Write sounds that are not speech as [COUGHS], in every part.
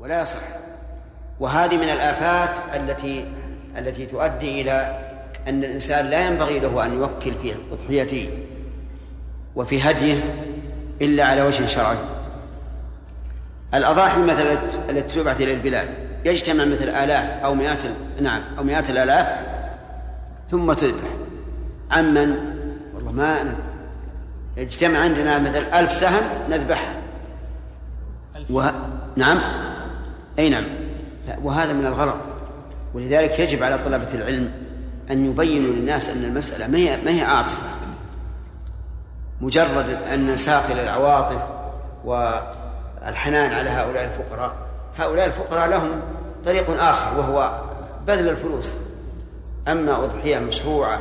ولا يصح. وهذه من الآفات التي التي تؤدي إلى أن الإنسان لا ينبغي له أن يوكل في أضحيته وفي هديه إلا على وجه شرعي. الأضاحي مثلا التي تبعث إلى البلاد يجتمع مثل آلاف أو مئات نعم أو مئات الآلاف ثم تذبح. عمن والله ما ندري. يجتمع عندنا مثل ألف سهم نذبحها. وه... نعم؟ أي نعم. وهذا من الغلط. ولذلك يجب على طلبة العلم أن يبينوا للناس أن المسألة ما هي ما هي عاطفة. مجرد أن نساق إلى العواطف والحنان على هؤلاء الفقراء. هؤلاء الفقراء لهم طريق آخر وهو بذل الفلوس. أما أضحية مشروعة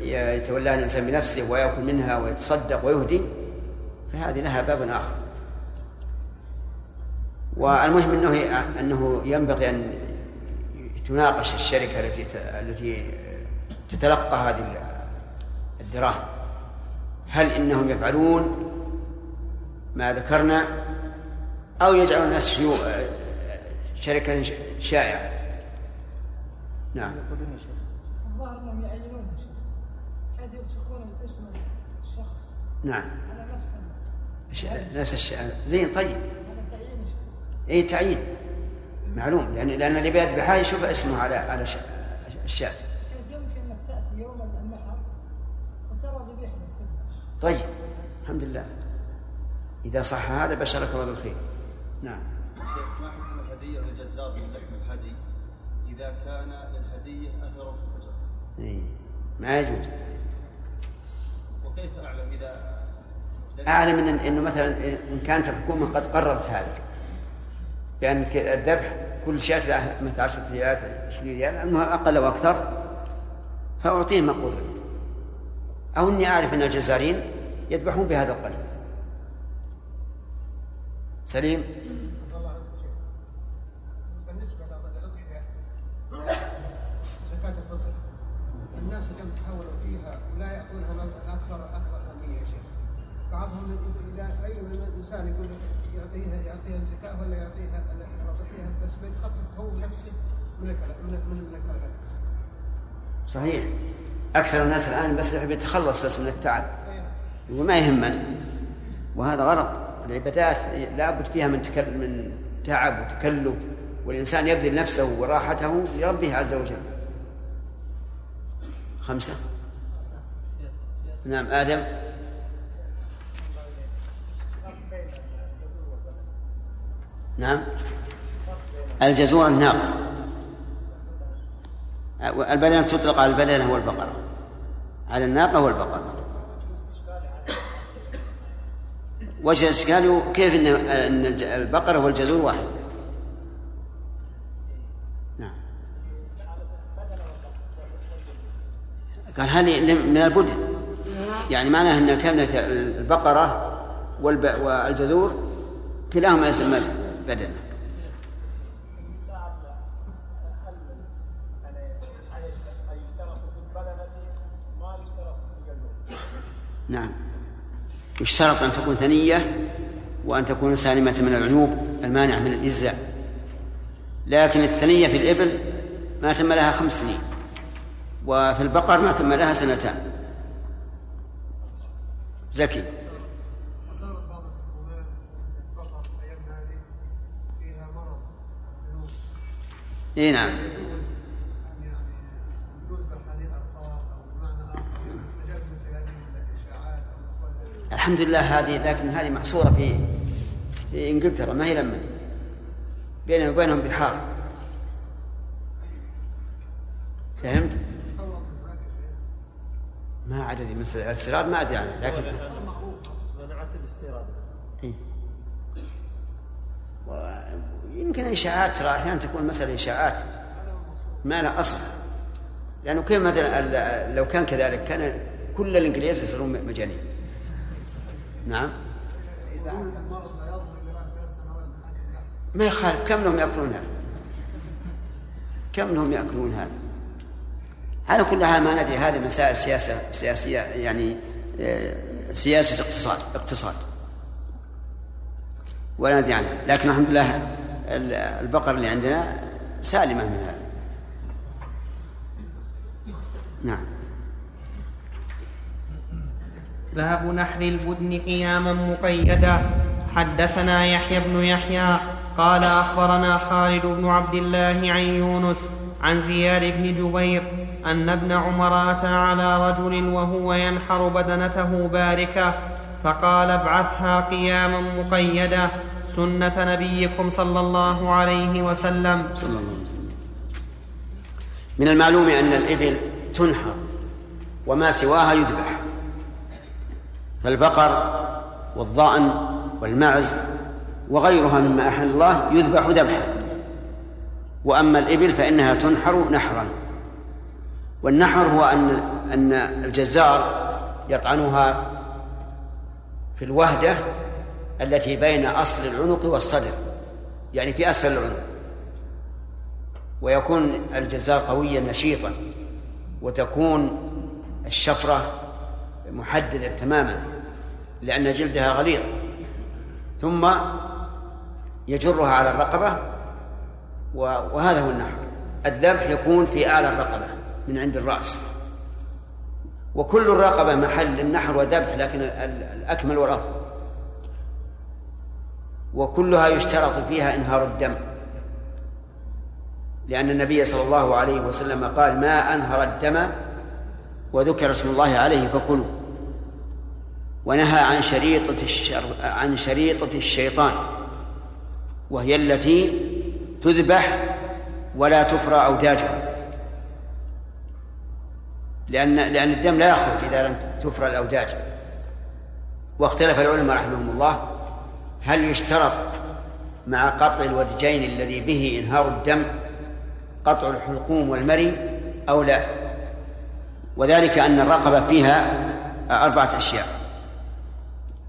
يتولاها الإنسان بنفسه ويأكل منها ويتصدق ويهدي فهذه لها باب آخر. والمهم إنه أنه ينبغي أن تناقش الشركة التي التي تتلقى هذه الدراهم. هل إنهم يفعلون ما ذكرنا أو يجعل الناس شركة شائعة؟ نعم. الظاهر أنهم يعينون حيث يلصقون اسم الشخص نعم. على نفس نفس الشيء. زين طيب. اي تعيين. معلوم لأن لأن اللي بيذبحها يشوف اسمه على على الشاة يمكن انك تاتي يوم النحر وترى ذبيحه طيب الحمد لله. إذا صح هذا بشرك الله بالخير. نعم. شيخ ما حكم الهدية للجزار من لحم الهدي إذا كان للهديه اثر في الفجر؟ اي ما يجوز. وكيف أعلم اذا أعلم ان إنه مثلا إن كانت الحكومة قد قررت هذا؟ بأن الذبح كل شاة مثل 10 ريالات 20 ريال المهم أقل أو أكثر فأعطيه قرر أو إني أعرف أن الجزارين يذبحون بهذا القليل سليم؟ بالنسبة للأضحية زكاة الفطر. الناس اليوم تحولوا فيها ولا يأخذونها أكثر أكثر أهمية يا شيخ. بعضهم إذا أي من الإنسان يقول يعطيها يعطيها الزكاة ولا يعطيها يعطيها بس بيتخفف هو نفسه من من من صحيح. أكثر الناس الآن بس يحب يتخلص بس من التعب. وما يهمنا. وهذا غلط. العبادات لابد فيها من تكل من تعب وتكلف. والإنسان يبذل نفسه وراحته لربه عز وجل. خمسة. نعم آدم. نعم. الجزور الناقة. البدنة تطلق على البدنة والبقرة على الناقة والبقرة وجه الإشكال كيف أن البقرة والجزور واحد؟ نعم. قال هذه من البدن؟ يعني معناه أن كانت البقرة والجزور كلاهما يسمى بدنه. نعم. يشترط أن تكون ثنية وأن تكون سالمة من العيوب المانعة من الإجزاء. لكن الثنية في الإبل ما تم لها خمس سنين وفي البقر ما تم لها سنتان. زكي. إي نعم الحمد لله هذه لكن هذه محصورة في في إنجلترا ما هي لما بيننا وبينهم بحار فهمت؟ ما عدد المسألة الاستيراد ما أدري عنه لكن منعت الاستيراد إيه؟ يمكن إشاعات ترى أحيانا تكون مسألة إشاعات ما لها أصل. لأنه كيف مثلا لو كان كذلك كان كل الإنجليز يصيرون مجانين. نعم؟ ما يخالف. كم لهم يأكلون هذا؟ كم لهم يأكلون هذا؟ على كل حال ما ندري. هذه مسائل سياسة سياسية يعني آه، سياسة اقتصاد اقتصاد. ولا ندري عنها. لكن الحمد لله البقر اللي عندنا سالمة من هذا. نعم. باب نحر البدن قياما مقيدا. حدثنا يحيى بن يحيى قال أخبرنا خالد بن عبد الله عن يونس عن زياد بن جبير أن ابن عمر أتى على رجل وهو ينحر بدنته باركة فقال ابعثها قياما مقيدا. سنة نبيكم صلى الله عليه وسلم. صلى الله عليه وسلم. من المعلوم أن الإبل تنحر وما سواها يذبح. فالبقر والضأن والمعز وغيرها مما أحل الله يذبح ذبحا. وأما الإبل فإنها تنحر نحرا. والنحر هو أن أن الجزار يطعنها في الوهدة التي بين أصل العنق والصدر يعني في أسفل العنق. ويكون الجزار قويا نشيطا وتكون الشفرة محددة تماما لأن جلدها غليظ. ثم يجرها على الرقبة وهذا هو النحر الذبح يكون في أعلى الرقبة من عند الرأس. وكل الرقبة محل النحر وذبح لكن الأكمل والأفضل. وكلها يشترط فيها إنهار الدم. لأن النبي صلى الله عليه وسلم قال ما أنهر الدم وذكر اسم الله عليه فكلوا. ونهى عن شريطة الشر عن شريطة الشيطان وهي التي تذبح ولا تفرى أوداجها. لأن لأن الدم لا يخرج إذا لم تفرى الأوداج. واختلف العلماء رحمهم الله هل يشترط مع قطع الودجين الذي به إنهار الدم قطع الحلقوم والمري أو لا؟ وذلك أن الرقبة فيها أربعة أشياء.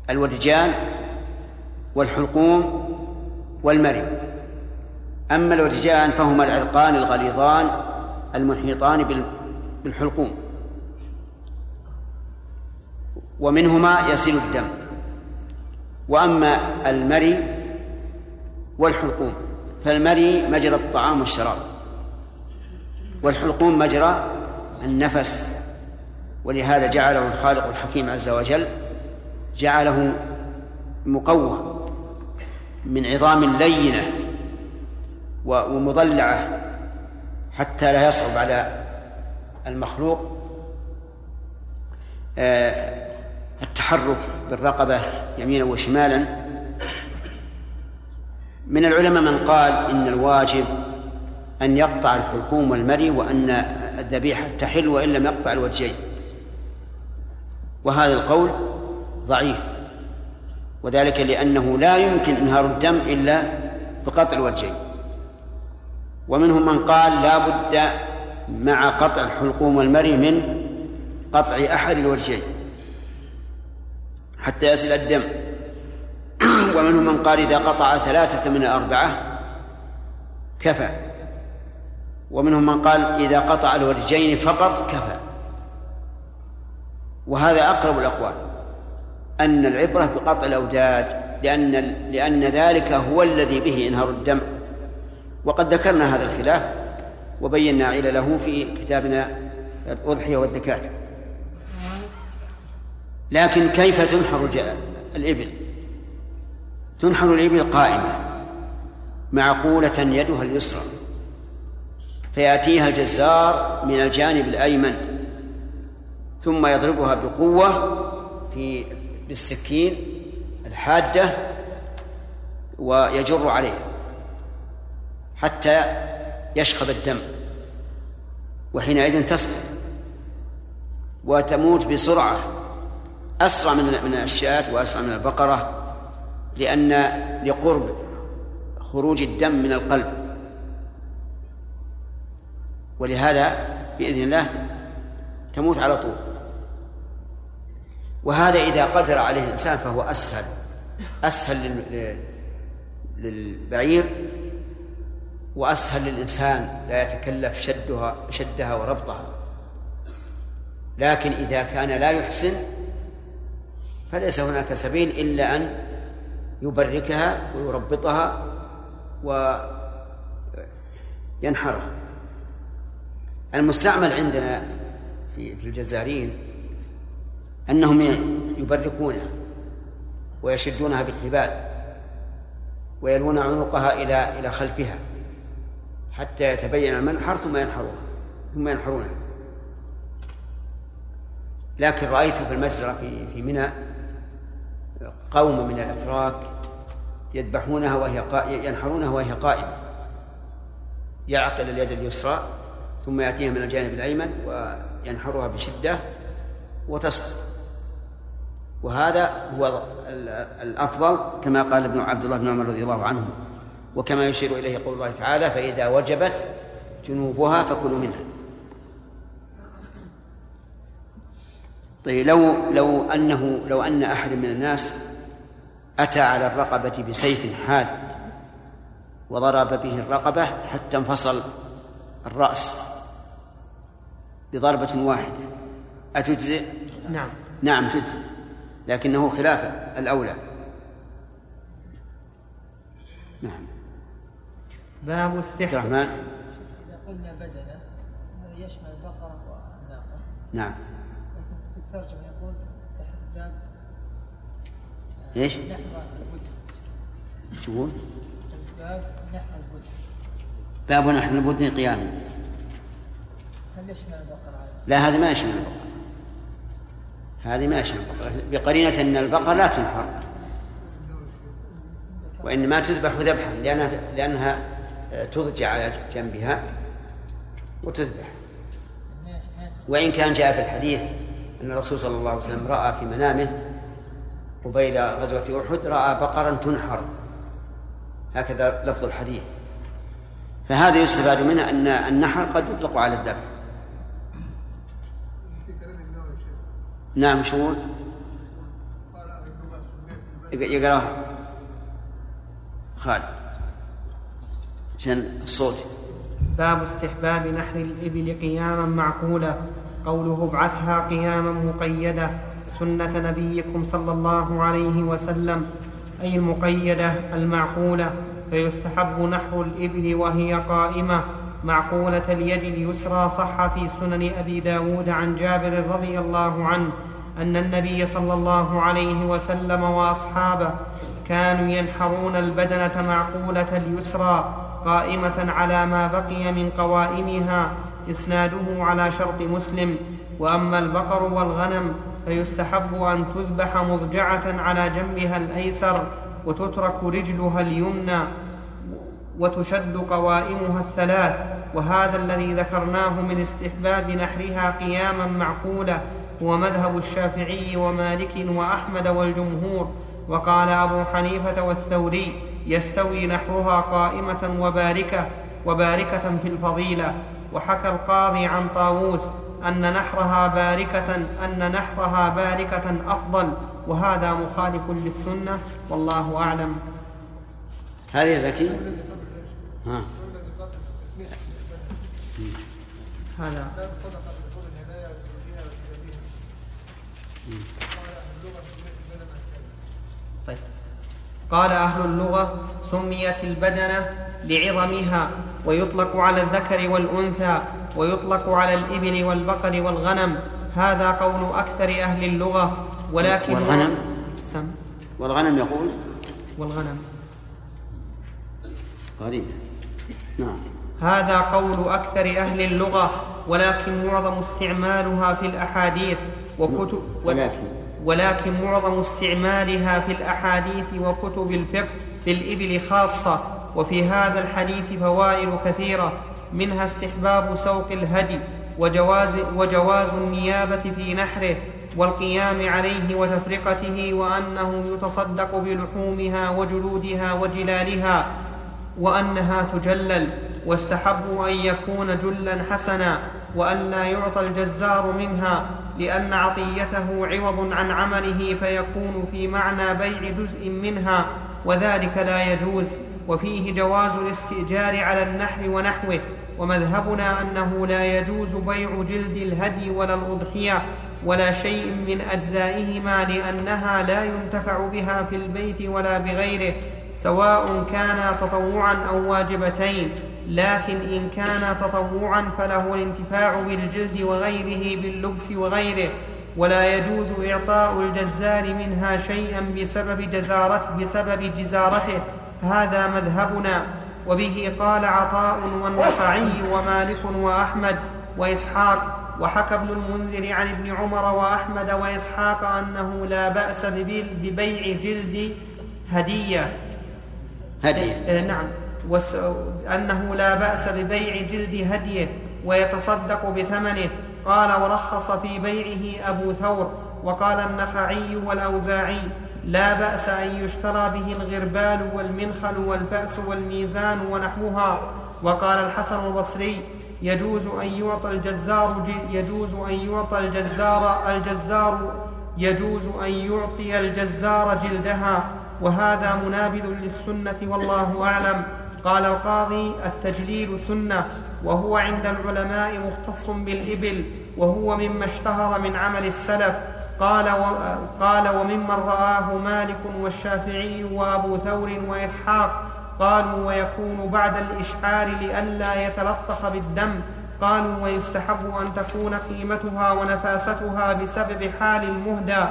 الودجان والحلقوم والمري. أما الودجان فهما العرقان الغليظان المحيطان بالحلقوم. ومنهما يسيل الدم. وأما المري والحلقوم فالمري مجرى الطعام والشراب والحلقوم مجرى النفس ولهذا جعله الخالق الحكيم عز وجل جعله مقوى من عظام لينة ومضلعة حتى لا يصعب على المخلوق آه، التحرك بالرقبة يمينا وشمالا. من العلماء من قال إن الواجب أن يقطع الحلقوم والمري وأن الذبيحة تحل وإن لم يقطع الوجهين. وهذا القول ضعيف وذلك لأنه لا يمكن إنهار الدم إلا بقطع الوجهين. ومنهم من قال لا بد مع قطع الحلقوم والمري من قطع أحد الوجهين. حتى يصل الدم. [CLEARS THROAT] ومنهم من قال إذا قطع ثلاثة من الأربعة كفى. ومنهم من قال إذا قطع الوجهين فقط كفى. وهذا أقرب الأقوال. أن العبرة بقطع الأوداج لأن لأن ذلك هو الذي به إنهار الدم. وقد ذكرنا هذا الخلاف وبينا علله في كتابنا الأضحية والزكاة لكن كيف تنحر الإبل. تنحر الإبل قائمة معقولة يدها اليسرى. فيأتيها الجزار من الجانب الأيمن ثم يضربها بقوة في بالسكين الحادة ويجر عليها حتى يشخب الدم وحينئذ تسقط وتموت بسرعة. أسرع من من الشاة وأسرع من البقرة لأن لقرب خروج الدم من القلب. ولهذا بإذن الله تموت على طول. وهذا إذا قدر عليه الإنسان فهو أسهل أسهل للبعير وأسهل للإنسان لا يتكلف شدها شدها وربطها. لكن إذا كان لا يحسن فليس هناك سبيل إلا أن يبركها ويربطها وينحره المستعمل عندنا في في أنهم يبركونها ويشدونها بالحبال ويلون عنقها إلى إلى خلفها حتى يتبين المنحر ثم ينحروها ثم ينحرونها. لكن رأيت في المجزرة في في منى قوم من الأتراك يذبحونها وهي ينحرونها وهي قائمة. يعقل اليد اليسرى ثم يأتيها من الجانب الأيمن وينحرها بشدة وتسقط وهذا هو الأفضل كما قال ابن عبد الله بن عمر رضي الله عنه. وكما يشير إليه قول الله تعالى فإذا وجبت جنوبها فكلوا منها. طيب لو لو أنه لو أن أحد من الناس أتى على الرقبة بسيف حاد وضرب به الرقبة حتى انفصل الرأس بضربة واحدة أتجزئ؟ نعم. نعم تجزئ لكنه خلاف الأولى. نعم. باب استحباب الرحمن. إذا قلنا بدنة هذا يشمل البقرة والناقة نعم. الترجمة يقول تحت باب إيش؟ نحر البدن شو يقول؟ باب نحر البدن باب نحن البدن قياما. هل يشمل البقرة لا هذا ما يشمل البقرة. هذه ما يشمل البقرة. بقرينة أن البقرة لا تنحر وإنما تذبح ذبحا لأنها لأنها تضجع على جنبها وتذبح. وإن كان جاء في الحديث أن الرسول صلى الله عليه وسلم رأى في منامه قبيل غزوة أحد رأى بقرا تنحر. هكذا لفظ الحديث. فهذا يستفاد منه أن النحر قد يطلق على الذبح نعم شو يقرأها. خالد. عشان الصوت. باب استحباب نحر الإبل قياما معقولا. قوله ابعثها قياما مقيدة سنة نبيكم صلى الله عليه وسلم أي المقيدة المعقولة فيستحب نحر الإبل وهي قائمة معقولة اليد اليسرى صح في سنن أبي داود عن جابر رضي الله عنه أن النبي صلى الله عليه وسلم وأصحابه كانوا ينحرون البدنة معقولة اليسرى قائمة على ما بقي من قوائمها إسناده على شرط مسلم وأما البقر والغنم فيستحب أن تذبح مضجعة على جنبها الأيسر وتترك رجلها اليمنى وتشد قوائمها الثلاث. وهذا الذي ذكرناه من استحباب نحرها قياما معقولة هو مذهب الشافعي ومالك وأحمد والجمهور. وقال أبو حنيفة والثوري يستوي نحرها قائمة وباركة وباركة في الفضيلة. وحكى القاضي عن طاووس أن نحرها باركة أن نحرها باركة أفضل وهذا مخالف للسنة والله أعلم. هذه زكي؟ ها. هذا. طيب. قال أهل اللغة سميت البدنة لعظمها. ويطلق على الذكر والأنثى ويطلق على الإبل والبقر والغنم. هذا قول أكثر أهل اللغة ولكن والغنم؟ سم. والغنم يقول؟ والغنم. غريب. نعم. هذا قول أكثر أهل اللغة ولكن معظم استعمالها في الأحاديث وكتب ولكن. ولكن معظم استعمالها في الأحاديث وكتب الفقه في الإبل خاصة. وفي هذا الحديث فوائد كثيرة منها استحباب سوق الهدي وجواز, وجواز النيابة في نحره والقيام عليه وتفرقته وأنه يتصدق بلحومها وجلودها وجلالها وأنها تجلل واستحبوا أن يكون جلا حسنا وأن لا يعطى الجزار منها لأن عطيته عوض عن عمله فيكون في معنى بيع جزء منها وذلك لا يجوز. وفيه جواز الاستئجار على النحر ونحوه ومذهبنا أنه لا يجوز بيع جلد الهدي ولا الأضحية ولا شيء من أجزائهما لأنها لا ينتفع بها في البيت ولا بغيره سواء كانا تطوعا أو واجبتين. لكن إن كانا تطوعا فله الانتفاع بالجلد وغيره باللبس وغيره ولا يجوز إعطاء الجزار منها شيئا بسبب جزارته بسبب جزارته. هذا مذهبنا وبه قال عطاء والنخعي ومالك وأحمد وإسحاق وحكى ابن المنذر عن ابن عمر وأحمد وإسحاق أنه لا بأس ببيع جلد هدية. هدية. آه، نعم. وس... أنه لا بأس ببيع جلد هدية ويتصدق بثمنه. قال ورخص في بيعه أبو ثور وقال النخعي والأوزاعي لا بأس أن يشترى به الغربال والمنخل والفأس والميزان ونحوها. وقال الحسن البصري يجوز أن يعطى الجزار يجوز أن يعطى الجزار الجزار يجوز أن يعطي الجزار جلدها. وهذا منابذ للسنة والله أعلم. قال القاضي التجليل سنة وهو عند العلماء مختص بالإبل وهو مما اشتهر من عمل السلف. قال و... قال وممن رآه مالك والشافعي وأبو ثور وإسحاق قالوا ويكون بعد الإشعار لئلا يتلطخ بالدم. قالوا ويستحب أن تكون قيمتها ونفاستها بسبب حال المهدى.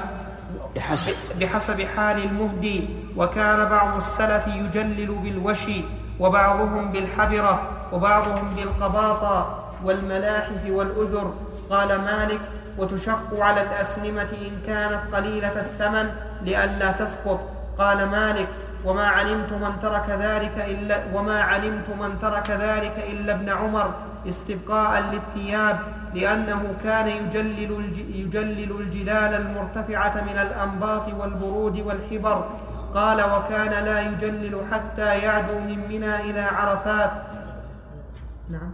بحسب. بحسب حال المهدي. وكان بعض السلف يجلل بالوشي وبعضهم بالحبرة وبعضهم بالقباطة والملاحف والأذر قال مالك وتشق على الأسنمة إن كانت قليلة الثمن لئلا تسقط. قال مالك وما علمت من ترك ذلك إلا وما علمت من ترك ذلك إلا ابن عمر استبقاء للثياب لأنه كان يجلل يجلل الجلال المرتفعة من الأنباط والبرود والحبر. قال وكان لا يجلل حتى يعدو من منى إلى عرفات. نعم.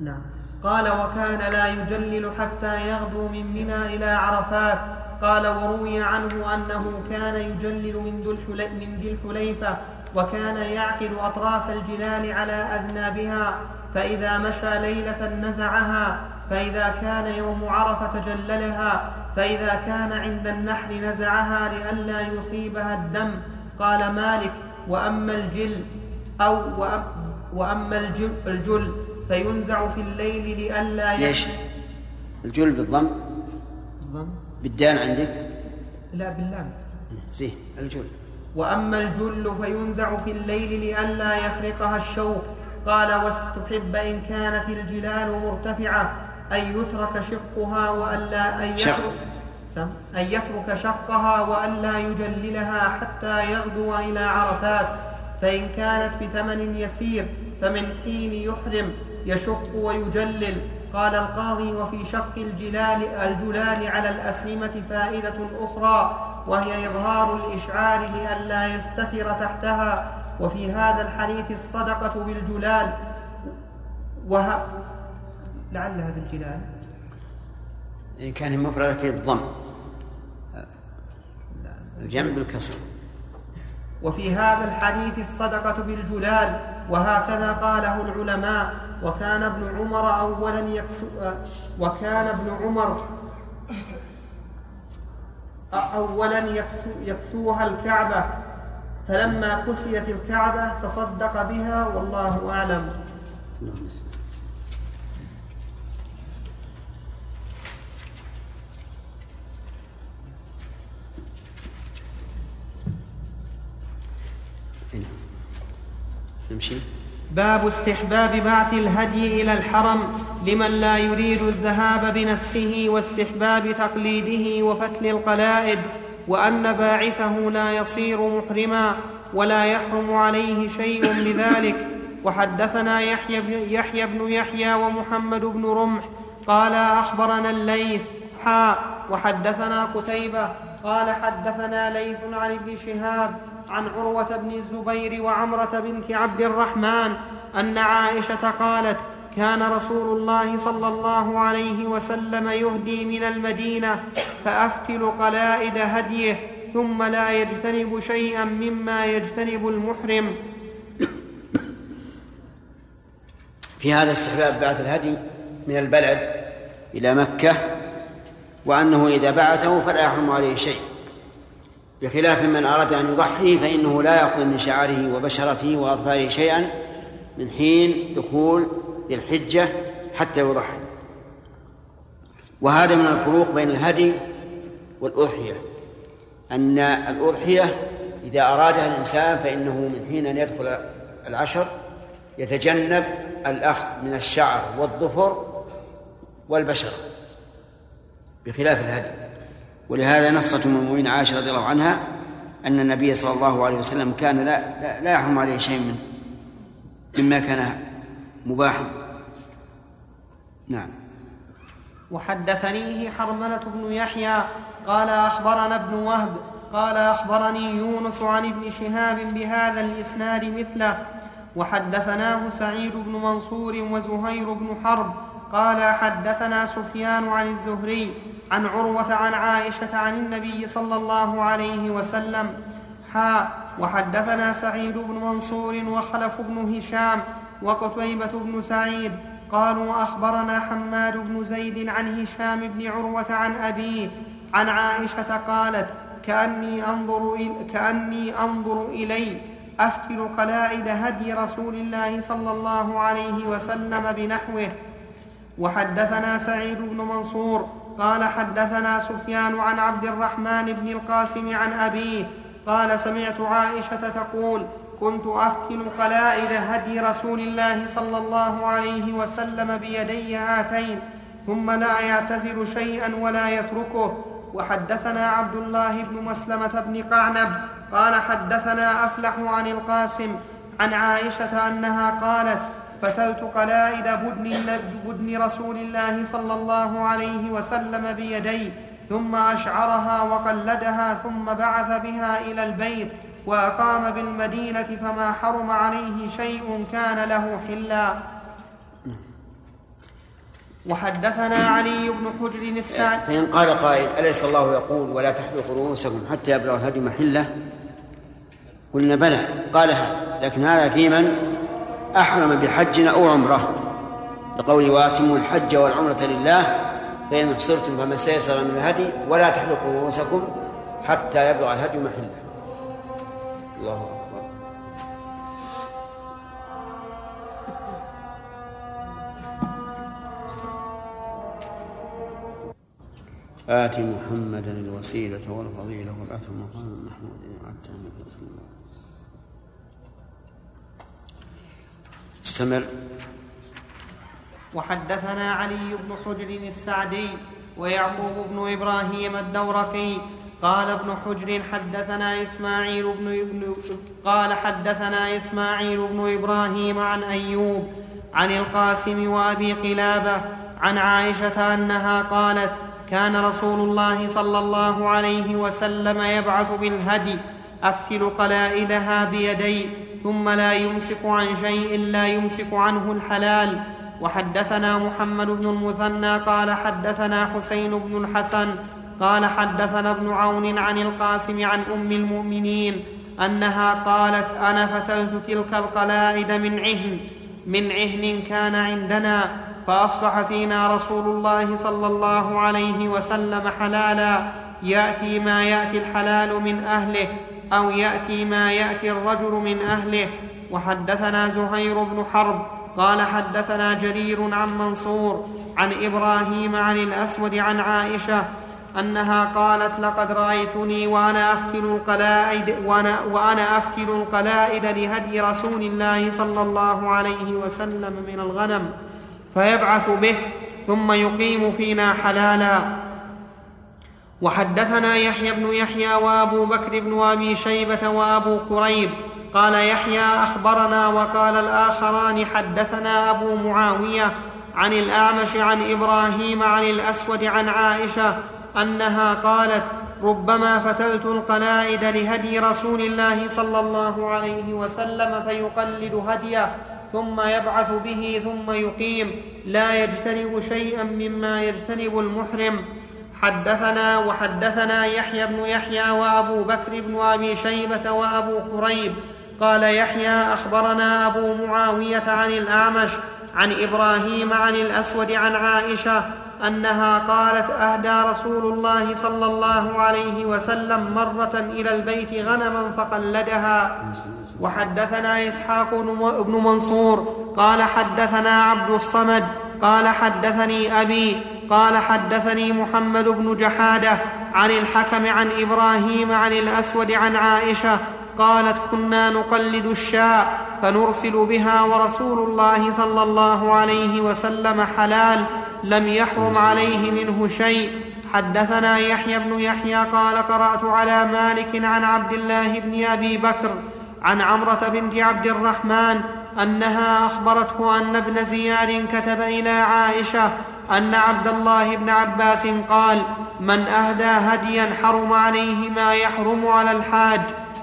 نعم. قال وكان لا يجلل حتى يغدو من منى إلى عرفات. قال وروي عنه أنه كان يجلل من ذي الحليفة وكان يعقل أطراف الجلال على أذنابها فإذا مشى ليلة نزعها فإذا كان يوم عرفة جللها فإذا كان عند النحر نزعها لئلا يصيبها الدم. قال مالك وأما الجل أو وأما الجل, الجل فينزع في الليل لئلا ليش؟ الجل بالضم؟ بالضم. بالدال عندك؟ لا باللام. زين الجل. وأما الجل فينزع في الليل لئلا يخرقها الشوق قال واستحب إن كانت الجلال مرتفعة أن يترك شقها وألا أن يترك أن يترك شقها وألا يجللها حتى يغدو إلى عرفات. فإن كانت بثمن يسير فمن حين يحرم. يشق ويجلل. قال القاضي وفي شق الجلال الجلال على الأسلمة فائدة أخرى وهي إظهار الإشعار لئلا يستتر تحتها. وفي هذا الحديث الصدقة بالجلال. وه... لعلها بالجلال إن كان مفردة في الضم. الجمع بالكسر. وفي هذا الحديث الصدقة بالجلال وهكذا قاله العلماء. وكان ابن عمر أولا يكسو وكان ابن عمر أولا يكسو يكسوها الكعبة. فلما كسيت الكعبة تصدق بها والله أعلم. نمشي. باب استحباب بعث الهدي إلى الحرم لمن لا يريد الذهاب بنفسه واستحباب تقليده وفتل القلائد وأن باعثه لا يصير محرما ولا يحرم عليه شيء بذلك وحدثنا يحيى بن يحيى, بن يحيى ومحمد بن رمح قال أخبرنا الليث حاء وحدثنا قتيبة قال حدثنا ليث عن ابن شهاب عن عروة بن الزبير وعمرة بنت عبد الرحمن أن عائشة قالت كان رسول الله صلى الله عليه وسلم يهدي من المدينة فأفتل قلائد هديه ثم لا يجتنب شيئا مما يجتنب المحرم. في هذا استحباب بعث الهدي من البلد إلى مكة وأنه إذا بعثه فلا يحرم عليه شيء. بخلاف من أراد أن يضحي فإنه لا يأخذ من شعره وبشرته وأظفاره شيئا من حين دخول ذي الحجة حتى يضحي. وهذا من الفروق بين الهدي والأضحية. أن الأضحية إذا أرادها الإنسان فإنه من حين أن يدخل العشر يتجنب الأخذ من الشعر والظفر والبشرة بخلاف الهدي. ولهذا نصت أم المؤمنين عائشة رضي الله عنها أن النبي صلى الله عليه وسلم كان لا لا يحرم عليه شيء من مما كان مباحا نعم. وحدثنيه حرملة بن يحيى قال أخبرنا ابن وهب قال أخبرني يونس عن ابن شهاب بهذا الإسناد مثله وحدثناه سعيد بن منصور وزهير بن حرب قال حدثنا سفيان عن الزهري عن عروة عن عائشة عن النبي صلى الله عليه وسلم حا وحدثنا سعيد بن منصور وخلف بن هشام وقتيبة بن سعيد قالوا أخبرنا حماد بن زيد عن هشام بن عروة عن أبيه عن عائشة قالت كأني أنظر إلي كأني أنظر إلي أفتل قلائد هدي رسول الله صلى الله عليه وسلم بنحوه. وحدثنا سعيد بن منصور قال حدثنا سفيان عن عبد الرحمن بن القاسم عن أبيه قال سمعت عائشة تقول كنت أفتل قلائد هدي رسول الله صلى الله عليه وسلم بيدي هاتين ثم لا يعتزل شيئا ولا يتركه. وحدثنا عبد الله بن مسلمة بن قعنب قال حدثنا أفلح عن القاسم عن عائشة أنها قالت فتلت قلائد بدن, بدن رسول الله صلى الله عليه وسلم بيدي ثم أشعرها وقلدها ثم بعث بها إلى البيت وأقام بالمدينة فما حرم عليه شيء كان له حلا. وحدثنا علي بن حجر السعد فإن قال قائل أليس الله يقول ولا تحلقوا رؤوسكم حتى يبلغ الهدي محلة؟ قلنا بلى. قالها لكن هذا في من؟ أحرم بحج أو عمرة. لقوله وأتموا الحج والعمرة لله فإن أحصرتم فما استيسر من الهدي ولا تحلقوا رؤوسكم حتى يبلغ الهدي محله. الله أكبر. آت محمدا الوسيلة والفضيلة والعثر مقام محمود وعدته استمر وحدثنا علي بن حجر السعدي ويعقوب بن إبراهيم الدورقي. قال ابن حجر حدثنا إسماعيل بن قال حدثنا إسماعيل بن إبراهيم عن أيوب عن القاسم وأبي قلابة عن عائشة أنها قالت كان رسول الله صلى الله عليه وسلم يبعث بالهدي افتل قلائدها بيدي. ثم لا يمسك عن شيء لا يمسك عنه الحلال. وحدثنا محمد بن المثنى قال حدثنا حسين بن الحسن قال حدثنا ابن عون عن القاسم عن أم المؤمنين أنها قالت أنا فتلت تلك القلائد من عهن من عهن كان عندنا فأصبح فينا رسول الله صلى الله عليه وسلم حلالا. يأتي ما يأتي الحلال من أهله. أو يأتي ما يأتي الرجل من أهله. وحدثنا زهير بن حرب قال حدثنا جرير عن منصور عن إبراهيم عن الأسود عن عائشة أنها قالت لقد رأيتني وأنا افتل القلائد وأنا, وأنا افتل القلائد لهدي رسول الله صلى الله عليه وسلم من الغنم فيبعث به ثم يقيم فينا حلالا. وحدثنا يحيى بن يحيى وابو بكر بن أبي شيبة وابو كريب قال يحيى أخبرنا وقال الآخران حدثنا أبو معاوية عن الأعمش عن إبراهيم عن الأسود عن عائشة أنها قالت ربما فتلت القلائد لهدي رسول الله صلى الله عليه وسلم فيقلد هديه ثم يبعث به ثم يقيم لا يجتنب شيئا مما يجتنب المحرم حدثنا وحدثنا يحيى بن يحيى وأبو بكر بن أبي شيبة وأبو كريب قال يحيى أخبرنا أبو معاوية عن الأعمش عن إبراهيم عن الأسود عن عائشة أنها قالت أهدى رسول الله صلى الله عليه وسلم مرة إلى البيت غنما فقلدها. وحدثنا إسحاق بن منصور قال حدثنا عبد الصمد قال حدثني أبي قال حدثني محمد بن جحادة عن الحكم عن إبراهيم عن الأسود عن عائشة قالت كنا نقلد الشاة فنرسل بها ورسول الله صلى الله عليه وسلم حلال لم يحرم عليه منه شيء. حدثنا يحيى بن يحيى قال قرأت على مالك عن عبد الله بن أبي بكر عن عمرة بنت عبد الرحمن أنها أخبرته أن ابن زياد كتب إلى عائشة أن عبد الله بن عباس قال من أهدى هديا حرم عليه ما يحرم على الحاج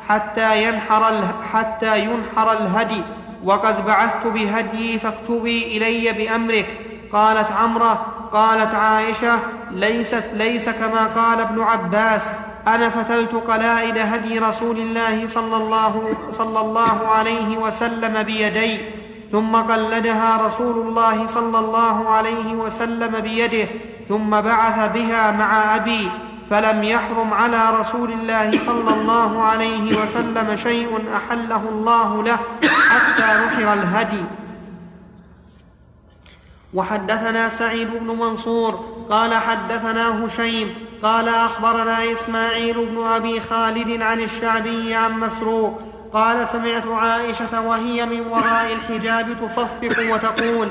حتى ينحر, حتى ينحر الهدي وقد بعثت بهديي فاكتبي إلي بامرك قالت عمره قالت عائشة ليست ليس كما قال ابن عباس أنا فتلت قلائد هدي رسول الله صلى الله, صلى الله عليه وسلم بيدي. ثم قلدها رسول الله صلى الله عليه وسلم بيده ثم بعث بها مع أبي فلم يحرم على رسول الله صلى الله عليه وسلم شيء أحله الله له حتى نحر الهدي. وحدثنا سعيد بن منصور قال حدثنا هشيم قال أخبرنا إسماعيل بن أبي خالد عن الشعبي عن مسروق قال سمعت عائشة وهي من وراء الحجاب تصفق وتقول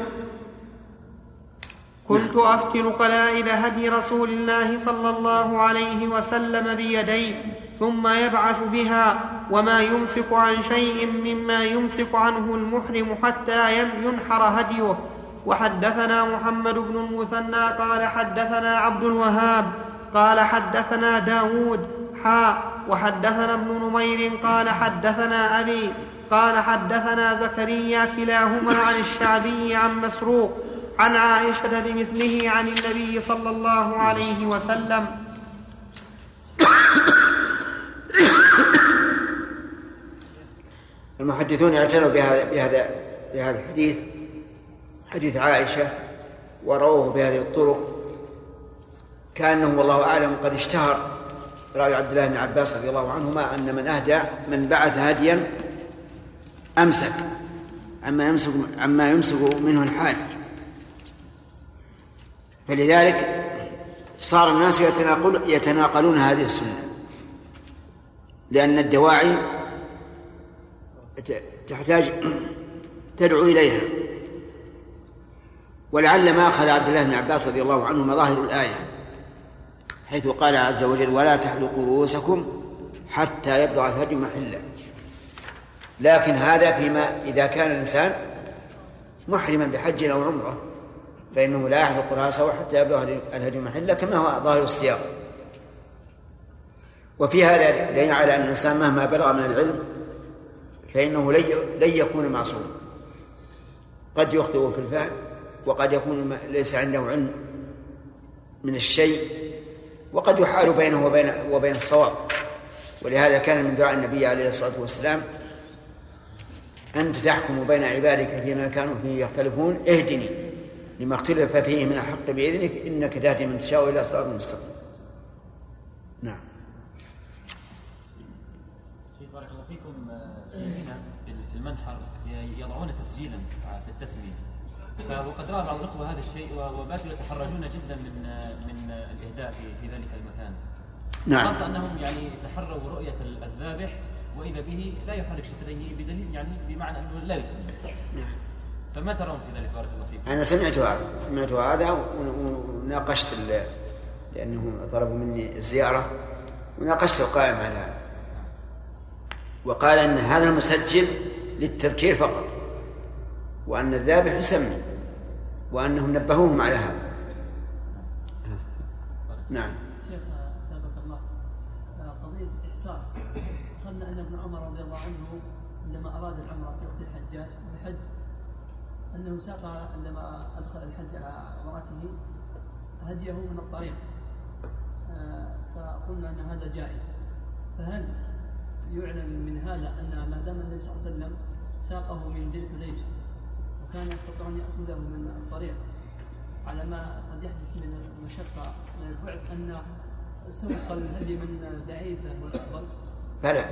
كنت أفتل قلائد هدي رسول الله صلى الله عليه وسلم بيدي ثم يبعث بها وما يمسك عن شيء مما يمسك عنه المحرم حتى ينحر هديه. وحدثنا محمد بن المثنى قال حدثنا عبد الوهاب قال حدثنا داود حاء وحدثنا ابن نمير قال حدثنا أبي قال حدثنا زكريا كلاهما عن الشعبي عن مسروق عن عائشة بمثله عن النبي صلى الله عليه وسلم. [COUGHS] المحدثون اعتنوا بهذا بهذا بهذا الحديث حديث عائشة ورووه بهذه الطرق. كأنه والله أعلم قد اشتهر رأي عبد الله بن عباس رضي الله عنهما أن من أهدى من بعث هديا أمسك عما يمسك عما يمسك منه الحاج. فلذلك صار الناس يتناقل يتناقلون هذه السنة لأن الدواعي تحتاج تدعو إليها. ولعل ما أخذ عبد الله بن عباس رضي الله عنه مظاهر الآية. حيث قال عز وجل ولا تحلقوا رؤوسكم حتى يبلغ الهدي محله لكن هذا فيما إذا كان الإنسان محرما بحج أو عمرة فإنه لا يحلق رأسه حتى يبلغ الهدي محله كما هو ظاهر السياق. وفي هذا دليل على أن الإنسان مهما بلغ من العلم فإنه لن يكون معصوما قد يخطئ في الفهم وقد يكون ليس عنده علم من الشيء وقد يحال بينه وبين وبين الصواب ولهذا كان من دعاء النبي عليه الصلاة والسلام انت تحكم بين عبادك فيما كانوا فيه يختلفون اهدني لما اختلف فيه من الحق بإذنك إنك تهدي من تشاء إلى صراط مستقيم. نعم. بارك الله فيكم هنا في المنحر يضعون تسجيلا في التسمية وقد راى بعض الأخوة هذا الشيء وباتوا يتحرجون جدا من من الإهداء في, ذلك المكان. نعم. خاصة أنهم يعني تحروا رؤية الذابح وإذا به لا يحرك شفتيه بدليل يعني بمعنى أنه لا يسلم. نعم. فما ترون في ذلك بارك الله فيكم؟ أنا سمعت هذا سمعت هذا وناقشت لأنه طلبوا مني الزيارة وناقشت القائم على هذا. وقال أن هذا المسجل للتذكير فقط وأن الذابح يسمي وأنهم نبهوهم على هذا. نعم. شيخ ثابت الله. قضية الإحسان. أخذنا أن ابن عمر رضي الله عنه عندما أراد العمرة في وقت الحجاج الحج أنه ساق عندما أدخل الحج على امرأته هديه من الطريق. فقلنا أن هذا جائز. فهل يعلم من هذا أن ما دام النبي صلى الله عليه وسلم ساقه من ذي الحليفة وكان يستطيع أن يأخذه من الطريق على ما قد يحدث من المشقة من البعد أن سوق الهدي من بعيد هو الأفضل بلى.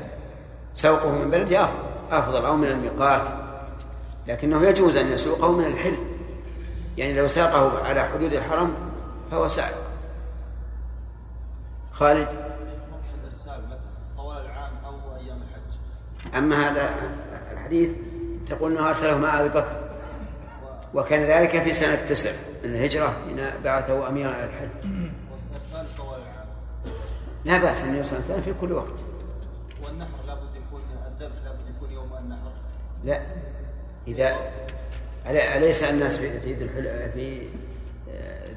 سوقه من بلده أفضل أفضل أو من الميقات. لكنه يجوز أن يسوقه من الحل. يعني لو ساقه على حدود الحرم فهو سائق. خالد؟ مقصد مثلا طوال العام أو أيام الحج. أما هذا الحديث تقول أنه أرسله مع أبي بكر. وكان ذلك في سنة تسع من الهجرة حين بعثه أميرا على الحج. لا بأس أن يرسل الإنسان في كل وقت. والنحر لابد يكون الذبح لابد يكون يوم النحر. لا. إذا أليس الناس في في في آه،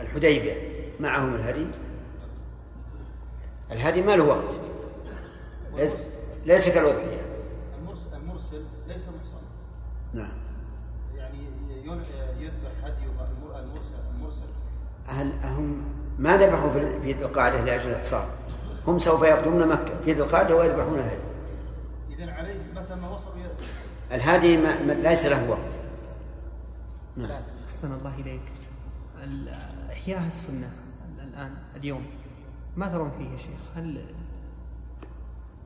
الحديبية معهم الهدي؟ الهدي ما له وقت. ليس, ليس كالأضحية. يذبح هدي المر- المرسل المرسل هل هم ما ذبحوا في في ذي القعدة لأجل الإحصار. هم سوف يقدمون مكة. في ذي القعدة ويذبحون الهدي اذا عليه متى ما وصلوا يذبح الهادي ما ما- ليس له وقت. نعم. أحسن الله إليك. إحياء السنة ال- الآن اليوم ما ترون فيه يا شيخ؟ هل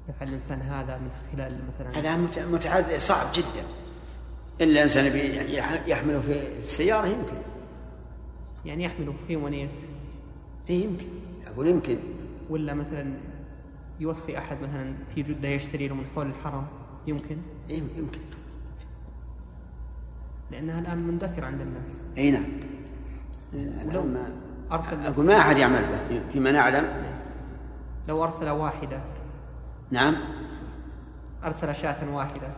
يفعل الإنسان هذا من خلال مثلا الآن مت- متعذر صعب جدا. إلا إنسان بي- يح- يحمله في السيارة يمكن. يعني يحمله في ونية إيه يمكن. أقول يمكن. ولا مثلا يوصي أحد مثلا في جدة يشتري له من حول الحرم يمكن؟ إيه يمكن لأنها الآن مندثرة عند الناس. إي نعم. الآن ما أرسل أقول ما أحد يعمل به فيما نعلم لو أرسل واحدة. نعم. أرسل شاة واحدة.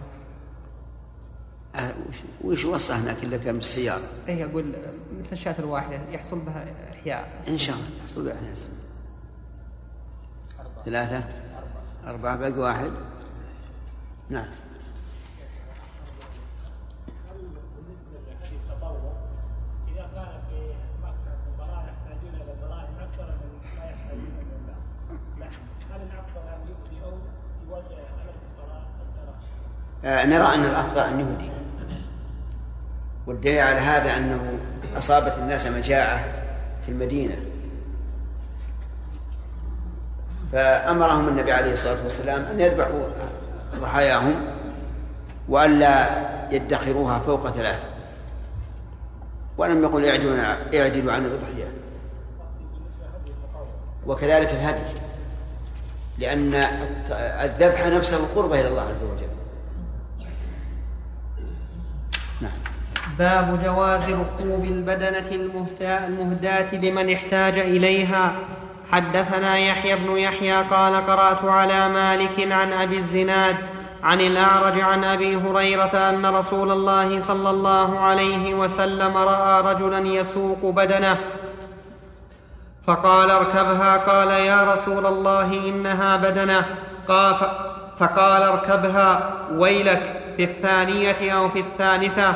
أه، وش وش وصى هناك الا كان بالسياره إيه أقول مثل الشاة الواحدة يحصل بها إحياء. إن شاء الله يحصل بها ناس ثلاثة؟ أربعة. باقي واحد؟ نعم؟ آه، نرى أن الأفضل أن يهدي. والدليل على هذا أنه أصابت الناس مجاعة في المدينة. فأمرهم النبي عليه الصلاة والسلام أن يذبحوا ضحاياهم والا يدخروها فوق ثلاث. ولم يقل اعدلوا عن الأضحية. وكذلك الهدي. لأن الت- الذبح نفسه قربة إلى الله عز وجل. نعم. باب جواز ركوب البدنة المهداة لمن احتاج إليها. حدثنا يحيى بن يحيى قال قرأت على مالك عن أبي الزناد عن الأعرج عن أبي هريرة أن رسول الله صلى الله عليه وسلم رأى رجلا يسوق بدنه. فقال اركبها قال يا رسول الله إنها بدنه. فقال اركبها ويلك في الثانية أو في الثالثة.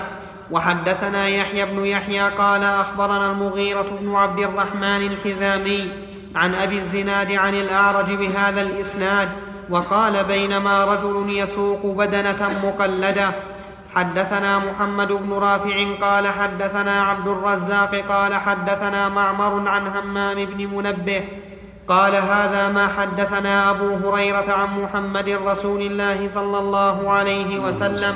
وحدثنا يحيى بن يحيى قال أخبرنا المغيرة بن عبد الرحمن الحزامي عن أبي الزناد عن الأعرج بهذا الإسناد وقال بينما رجل يسوق بدنة مقلدة حدثنا محمد بن رافع قال حدثنا عبد الرزاق قال حدثنا معمر عن همام بن منبه قال هذا ما حدثنا أبو هريرة عن محمد رسول الله صلى الله عليه وسلم.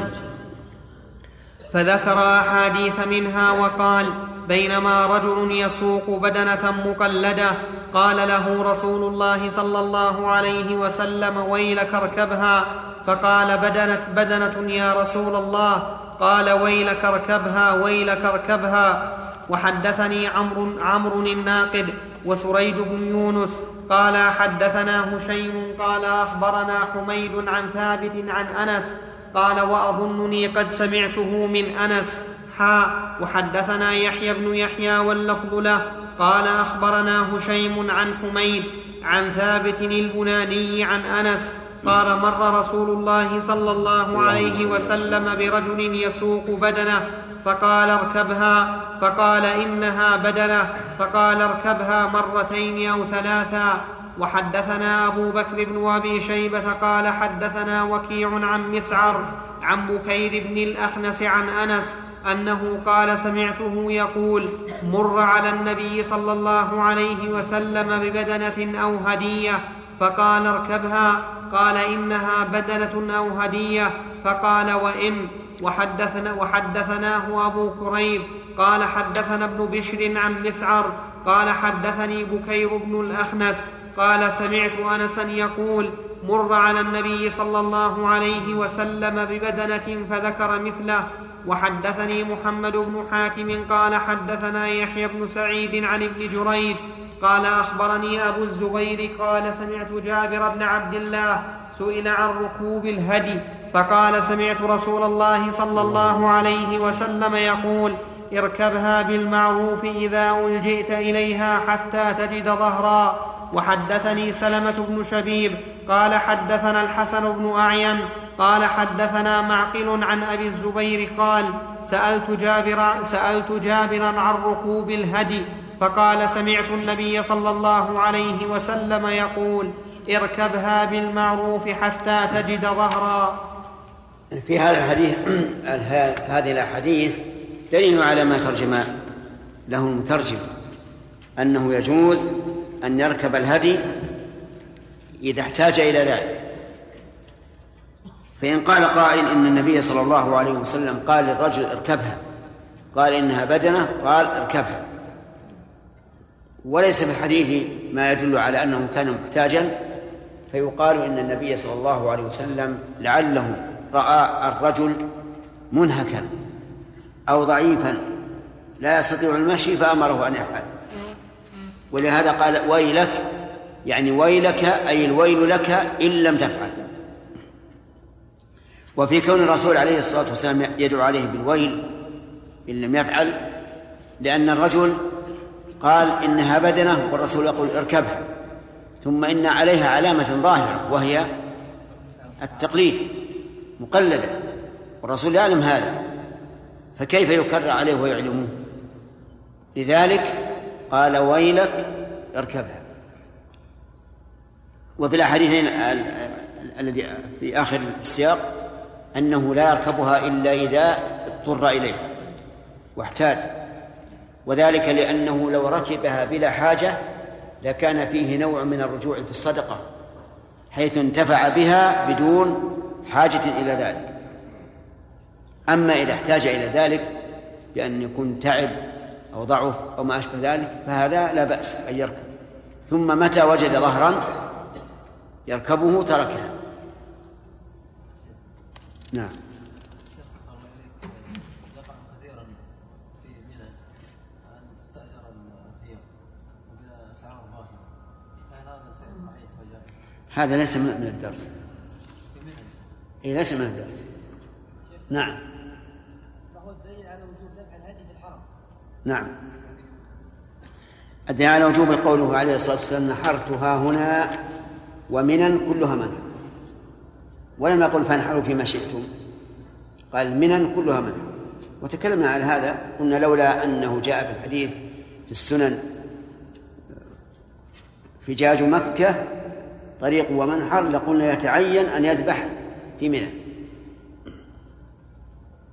فذكر أحاديث منها وقال بينما رجل يسوق بدنه مقلدة قال له رسول الله صلى الله عليه وسلم ويلك اركبها فقال بدنة بدنة يا رسول الله. قال ويلك اركبها ويلك اركبها وحدثني عمرو عمرو الناقد وسريج بن يونس. قال حدثنا هشيم قال أخبرنا حميد عن ثابت عن أنس قال وأظنني قد سمعته من أنس. حاء وحدثنا يحيى بن يحيى واللفظ له. قال أخبرنا هشيم عن حميد عن ثابت البناني عن أنس. قال مر رسول الله صلى الله عليه وسلم برجل يسوق بدنه. فقال اركبها. فقال إنها بدنه. فقال اركبها مرتين أو ثلاثا. وحدثنا أبو بكر بن أبي شيبة قال حدثنا وكيع عن مسعر عن بكير بن الأخنس عن أنس أنه قال سمعته يقول مر على النبي صلى الله عليه وسلم ببدنة أو هدية فقال اركبها. قال إنها بدنة أو هدية. فقال وإن؟ وحدثنا وحدثناه أبو كريب. قال حدثنا ابن بشر عن مسعر. قال حدثني بكير بن الأخنس. قال سمعت انسا يقول مر على النبي صلى الله عليه وسلم ببدنة فذكر مثله وحدثني محمد بن حاتم قال حدثنا يحيى بن سعيد عن ابن جريج قال أخبرني أبو الزبير قال سمعت جابر بن عبد الله سئل عن ركوب الهدي فقال سمعت رسول الله صلى الله عليه وسلم يقول اركبها بالمعروف إذا ألجئت إليها حتى تجد ظهرا وحدثني سلمة بن شبيب قال حدثنا الحسن بن أعين قال حدثنا معقل عن أبي الزبير قال سألت جابر سألت جابرا عن ركوب الهدي فقال سمعت النبي صلى الله عليه وسلم يقول اركبها بالمعروف حتى تجد ظهرا. في هذا الحديث هذه الأحاديث دليل على ما ترجم له المترجم أنه يجوز أن يركب الهدي إذا احتاج إلى ذلك. فإن قال قائل إن النبي صلى الله عليه وسلم قال للرجل اركبها قال إنها بدنة قال اركبها. وليس في الحديث ما يدل على أنه كان محتاجا فيقال إن النبي صلى الله عليه وسلم لعله رأى الرجل منهكا أو ضعيفا لا يستطيع المشي فأمره أن يفعل. ولهذا قال ويلك يعني ويلك أي الويل لك إن لم تفعل. وفي كون الرسول عليه الصلاة والسلام يدعو عليه بالويل إن لم يفعل لأن الرجل قال إنها بدنة والرسول يقول اركبها ثم إن عليها علامة ظاهرة وهي التقليد مقلدة. والرسول يعلم هذا فكيف يكرر عليه ويعلمه؟ لذلك قال ويلك اركبها. وفي الأحاديثين الذي في آخر السياق أنه لا يركبها إلا إذا اضطر إليها واحتاج. وذلك لأنه لو ركبها بلا حاجة لكان فيه نوع من الرجوع في الصدقة حيث انتفع بها بدون حاجة إلى ذلك. أما إذا احتاج إلى ذلك بأن يكون تعب أو ضعف أو ما أشبه ذلك فهذا لا بأس أن يركب. ثم متى وجد ظهرا؟ يركبه تركها. نعم. هذا ليس من الدرس. اي ليس من الدرس. نعم فهو الدليل على وجوب ذبح الهدي في الحرم نعم. الدليل على وجوب قوله عليه الصلاة والسلام نحرتها هنا ومنا كلها منع ولم يقل فانحروا فيما شئتم. قال منا كلها منع وتكلمنا على هذا قلنا لولا أنه جاء في الحديث في السنن فجاج مكة طريق ومنحر لقلنا يتعين أن يذبح في منى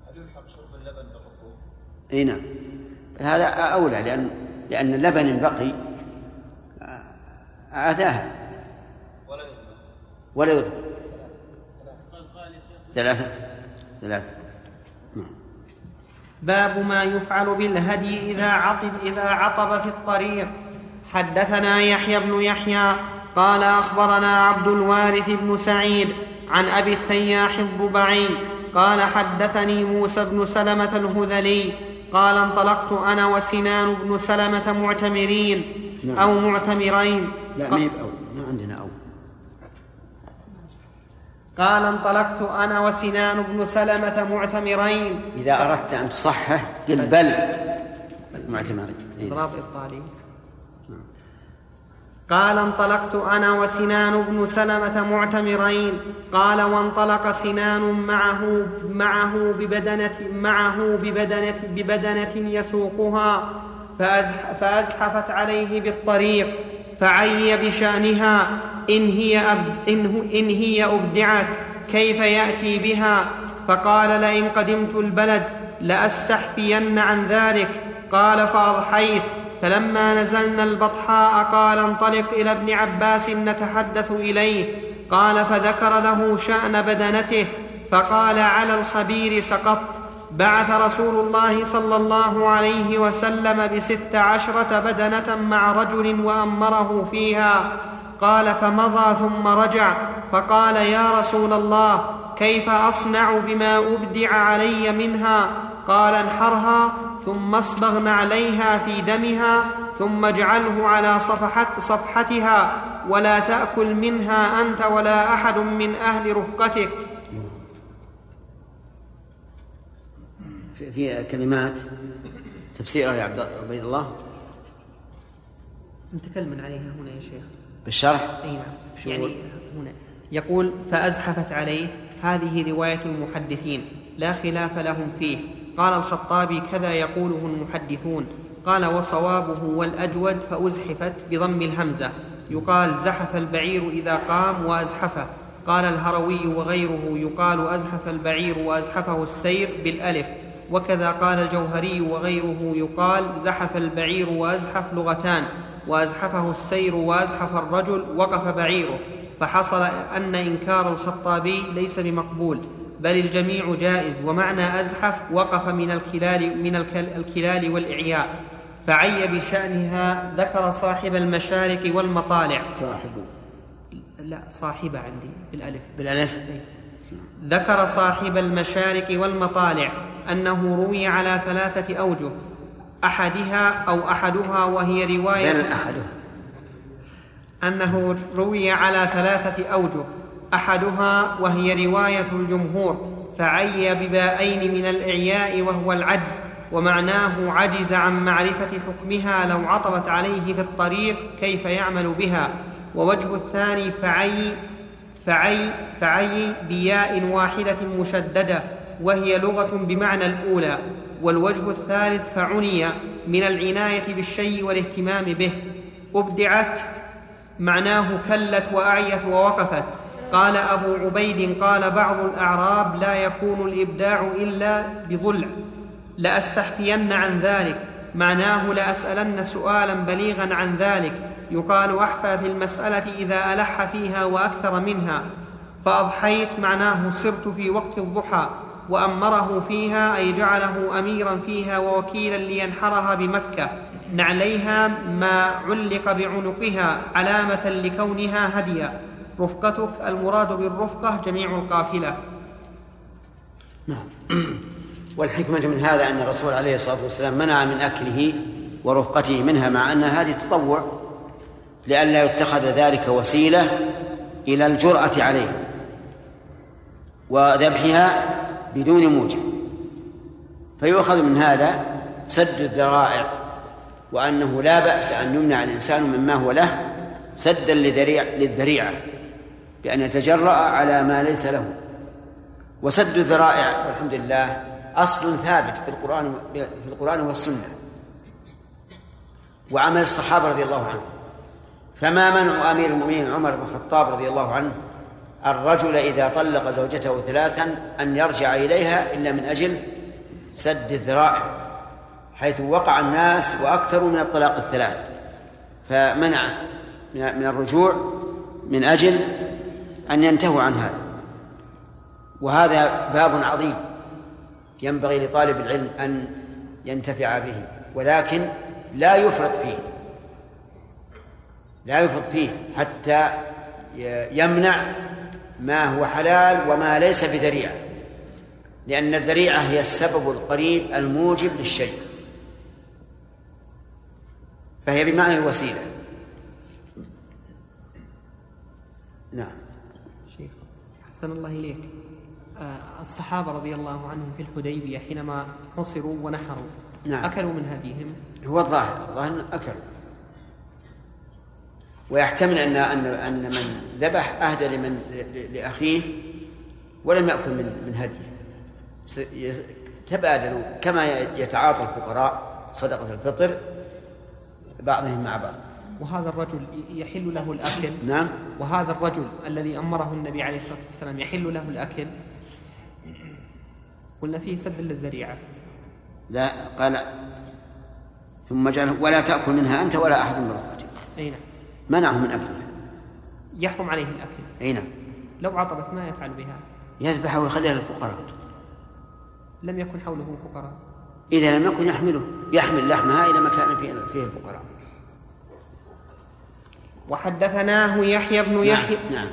هل يلحق شرب اللبن بالركوب؟ أي نعم. هذا أولى لأن لأن اللبن بقي أتاه. ولا يذبح ثلاثة. ثلاثة. نعم. باب ما يفعل بالهدي إذا عطب إذا عطب في الطريق. حدثنا يحيى بن يحيى قال أخبرنا عبد الوارث بن سعيد عن أبي التياح الضبعي قال حدثني موسى بن سلمة الهذلي قال انطلقت أنا وسنان بن سلمة معتمرين نعم. أو معتمرين. لا ما أو ما عندنا أو. قال انطلقت أنا وسنان بن سلمة معتمرين. إذا أردت أن تصحح قل بل. معتمرين. اضراب اطالي قال انطلقت أنا وسنان بن سلمة معتمرين. قال وانطلق سنان معه معه ببدنة معه ببدنة, ببدنة يسوقها فأزحفت عليه بالطريق فعي بشأنها إن هي, إن, إن هي أبدعت كيف يأتي بها؟ فقال لئن قدمت البلد لأستحفين عن ذلك. قال فأضحيت فلما نزلنا البطحاء قال انطلق إلى ابن عباس نتحدث إليه. قال فذكر له شأن بدنته فقال على الخبير سقطت. بعث رسول الله صلى الله عليه وسلم بست عشرة بدنة مع رجل وأمره فيها. قال فمضى ثم رجع فقال يا رسول الله كيف أصنع بما أبدع علي منها؟ قال انحرها ثم اصبغ عليها في دمها ثم اجعله على صفحت صفحتها ولا تأكل منها أنت ولا أحد من أهل رفقتك. في, في كلمات؟ تفسيرها يا عبيد الله؟ نتكلم عليها هنا يا شيخ. بالشرح؟ أي نعم. يعني هنا. يقول فأزحفت عليه هذه رواية المحدثين لا خلاف لهم فيه. قال الخطابي كذا يقوله المحدثون قال وصوابه والأجود فأزحفت بضم الهمزة. يقال زحف البعير إذا قام وأزحفه. قال الهروي وغيره يقال أزحف البعير وأزحفه السير بالألف. وكذا قال الجوهري وغيره يقال زحف البعير وأزحف لغتان وأزحفه السير وأزحف الرجل وقف بعيره. فحصل أن إنكار الخطابي ليس بمقبول. بل الجميع جائز ومعنى أزحف وقف من الكلال من الكلال والإعياء. فعي بشأنها ذكر صاحب المشارق والمطالع. صاحب. لا صاحبة عندي بالألف. بالألف. ذكر صاحب المشارق والمطالع أنه روي على ثلاثة أوجه. أحدها أو أحدها وهي رواية بل أحدها. أنه روي على ثلاثة أوجه. أحدها وهي رواية الجمهور فعي بباءين من الإعياء وهو العجز ومعناه عجز عن معرفة حكمها لو عطبت عليه في الطريق كيف يعمل بها. ووجه الثاني فعي فعي فعي بياء واحدة مشددة وهي لغة بمعنى الأولى. والوجه الثالث فعني من العناية بالشيء والاهتمام به. أبدعت معناه كلت وأعيت ووقفت. قال أبو عبيد قال بعض الأعراب لا يكون الإبداع إلا بضلع. لأستحفين عن ذلك. معناه لأسألن سؤالا بليغا عن ذلك. يقال أحفى في المسألة إذا ألح فيها وأكثر منها. فأضحيت معناه صرت في وقت الضحى وأمره فيها أي جعله أميرا فيها ووكيلا لينحرها بمكة. نعليها ما علق بعنقها علامة لكونها هديا رفقتك المراد بالرفقة جميع القافلة. نعم. [CLEARS THROAT] والحكمة من هذا أن الرسول عليه الصلاة والسلام منع من أكله ورفقته منها مع أن هذه تطوع لئلا يتخذ ذلك وسيلة إلى الجرأة عليه وذبحها بدون موجب. فيؤخذ من هذا سد الذرائع وأنه لا بأس أن يمنع الإنسان مما هو له سدا للذريعة. بأن يتجرأ على ما ليس له. وسد الذرائع والحمد لله أصل ثابت في القرآن في القرآن والسنة. وعمل الصحابة رضي الله عنهم. فما منع أمير المؤمنين عمر بن الخطاب رضي الله عنه الرجل إذا طلق زوجته ثلاثا أن يرجع إليها إلا من أجل سد الذرائع حيث وقع الناس وأكثر من الطلاق الثلاث. فمنع من الرجوع من أجل أن ينتهوا عن هذا. وهذا باب عظيم ينبغي لطالب العلم أن ينتفع به ولكن لا يفرط فيه. لا يفرط فيه حتى يمنع ما هو حلال وما ليس بذريعة لأن الذريعة هي السبب القريب الموجب للشيء. فهي بمعنى الوسيلة. أحسن الله إليك. آه، الصحابة رضي الله عنهم في الحديبية حينما حصروا ونحروا نعم. أكلوا من هديهم هو الظاهر الظاهر أكلوا. ويحتمل أن أن أن من ذبح أهدى لمن لأخيه ولم يأكل من من هديه. تبادلوا كما يتعاطى الفقراء صدقة الفطر بعضهم مع بعض. وهذا الرجل يحل له الأكل. نعم. وهذا الرجل الذي أمره النبي عليه الصلاة والسلام يحل له الأكل. قلنا فيه سد للذريعة. لا قال ثم جعله ولا تأكل منها أنت ولا أحد من رفقتك. أي نعم. منعه من أكلها. يحرم عليه الأكل. أي نعم. لو عطبت ما يفعل بها. يذبحها ويخليها للفقراء. لم يكن حوله فقراء. إذا لم يكن يحمله يحمل لحمها إلى مكان فيه فيه الفقراء. وحدثناه يحيى بن يحيى. نعم, نعم.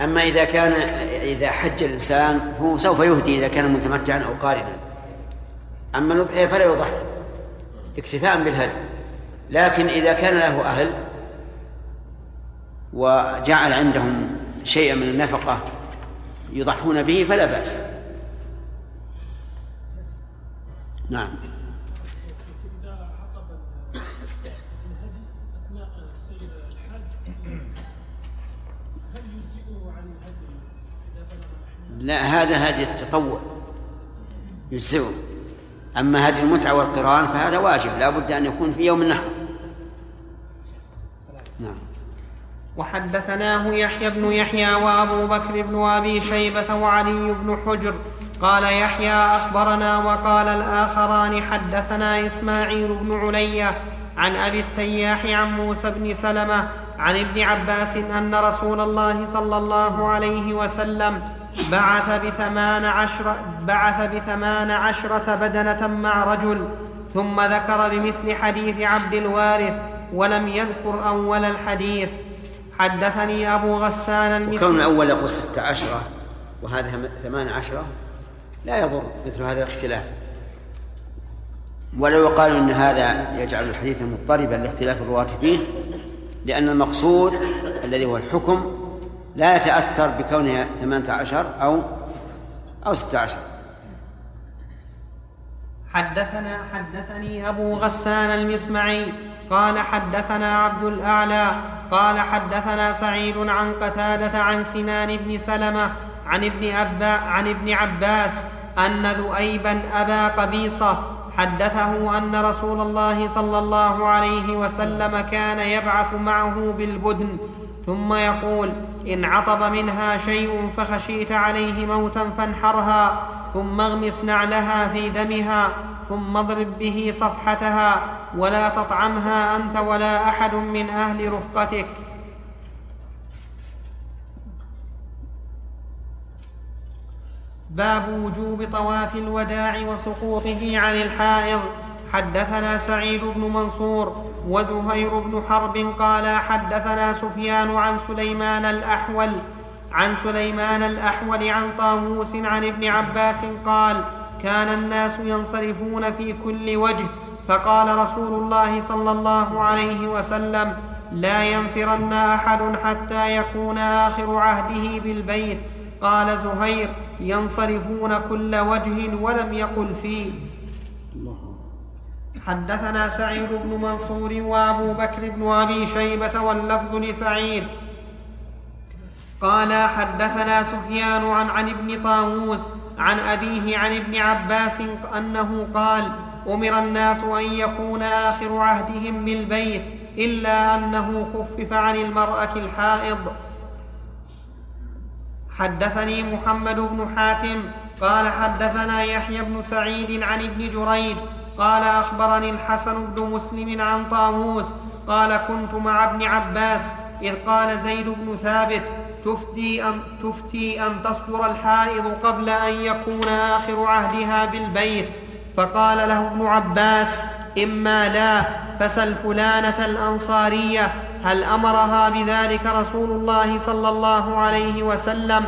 أما إذا كان إذا حج الإنسان فهو سوف يهدي إذا كان متمتعا أو قارنا. أما الأضحية فلا يضحي اكتفاء بالهدي. لكن إذا كان له أهل وجعل عندهم شيئا من النفقة يضحون به فلا بأس. نعم. لا هذا هدي التطوع. يجزئه. أما هدي المتعة والقرآن فهذا واجب لا بد أن يكون في يوم النحر. وحدثناه يحيى بن يحيى وابو بكر بن أبي شيبة وعلي بن حجر قال يحيى أخبرنا وقال الآخران حدثنا إسماعيل بن عليا عن أبي التياح عن موسى بن سلمة عن ابن عباس أن رسول الله صلى الله عليه وسلم بعث بثمان عشر بعث بثمان عشرة بدنة مع رجل ثم ذكر بمثل حديث عبد الوارث ولم يذكر أول الحديث. حدثني أبو غسان المسلم كون الأول يقول ستة عشرة وهذا ثمان عشرة لا يضر مثل هذا الاختلاف. ولو يقال إن هذا يجعل الحديث مضطربا لاختلاف الرواة فيه لأن المقصود الذي هو الحكم لا يتأثر بكونها ثمانية عشر أو أو ستة عشر. حدثنا حدثني أبو غسان المسمعي قال حدثنا عبد الأعلى قال حدثنا سعيد عن قتادة عن سنان بن سلمة عن ابن أبا عن ابن عباس أن ذؤيبا أبا قبيصة حدثه أن رسول الله صلى الله عليه وسلم كان يبعث معه بالبدن ثم يقول إن عطب منها شيء فخشيت عليه موتا فانحرها ثم اغمس نعلها في دمها ثم اضرب به صفحتها ولا تطعمها أنت ولا أحد من أهل رفقتك. باب وجوب طواف الوداع وسقوطه عن الحائض. حدثنا سعيد بن منصور وزهير بن حرب قال حدثنا سفيان عن سليمان الأحول عن سليمان الأحول عن طاووس عن ابن عباس قال كان الناس ينصرفون في كل وجه. فقال رسول الله صلى الله عليه وسلم لا ينفرن أحد حتى يكون آخر عهده بالبيت. قال زهير ينصرفون كل وجه ولم يقل فيه. حدثنا سعيد بن منصور وأبو بكر بن أبي شيبة واللفظ لسعيد. قال حدثنا سفيان عن عن ابن طاووس عن أبيه عن ابن عباس أنه قال أمر الناس أن يكون آخر عهدهم بالبيت إلا أنه خفف عن المرأة الحائض. حدثني محمد بن حاتم قال حدثنا يحيى بن سعيد عن ابن جريج قال أخبرني الحسن بن مسلم عن طاووس قال كنت مع ابن عباس إذ قال زيد بن ثابت تفتي أن, تفتي أن تصدر الحائض قبل أن يكون آخر عهدها بالبيت. فقال له ابن عباس إما لا فسل فلانة الأنصارية هل أمرها بذلك رسول الله صلى الله عليه وسلم؟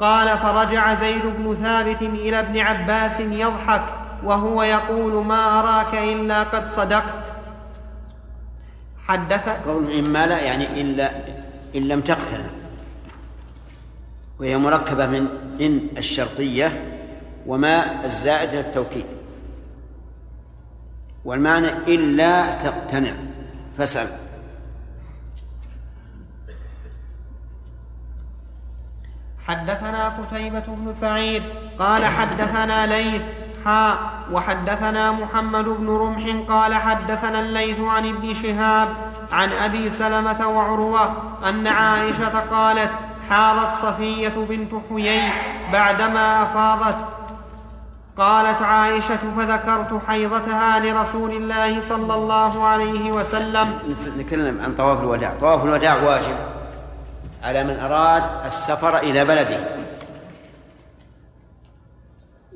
قال فرجع زيد بن ثابت إلى ابن عباس يضحك وهو يقول ما أراك إلا قد صدقت. حدث قول إما لا يعني إلا إن لم تقتنع وهي مركبة من إن الشرطية وما الزائد للتوكيد والمعنى إلا تقتنع. فاسأل. حدثنا قتيبة بن سعيد قال حدثنا ليث حاء وحدثنا محمد بن رمح قال حدثنا الليث عن ابن شهاب عن أبي سلمة وعروة أن عائشة قالت حاضت صفية بنت حيي بعدما أفاضت. قالت عائشة فذكرت حيضتها لرسول الله صلى الله عليه وسلم. نتكلم عن طواف الوداع. طواف الوداع واجب على من أراد السفر إلى بلده.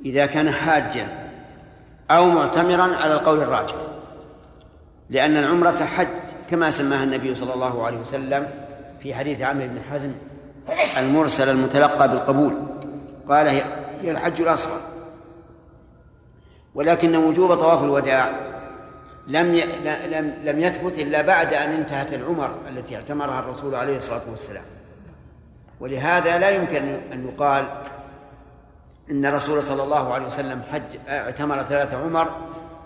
إذا كان حاجا أو معتمرا على القول الراجح. لأن العمرة حج كما سماها النبي صلى الله عليه وسلم في حديث عمرو بن حزم المرسل المتلقى بالقبول. قال هي الحج الأصغر. ولكن وجوب طواف الوداع لم لم لم يثبت إلا بعد أن انتهت العمر التي اعتمرها الرسول عليه الصلاة والسلام. ولهذا لا يمكن أن يقال إن الرسول صلى الله عليه وسلم حج اعتمر ثلاث عمر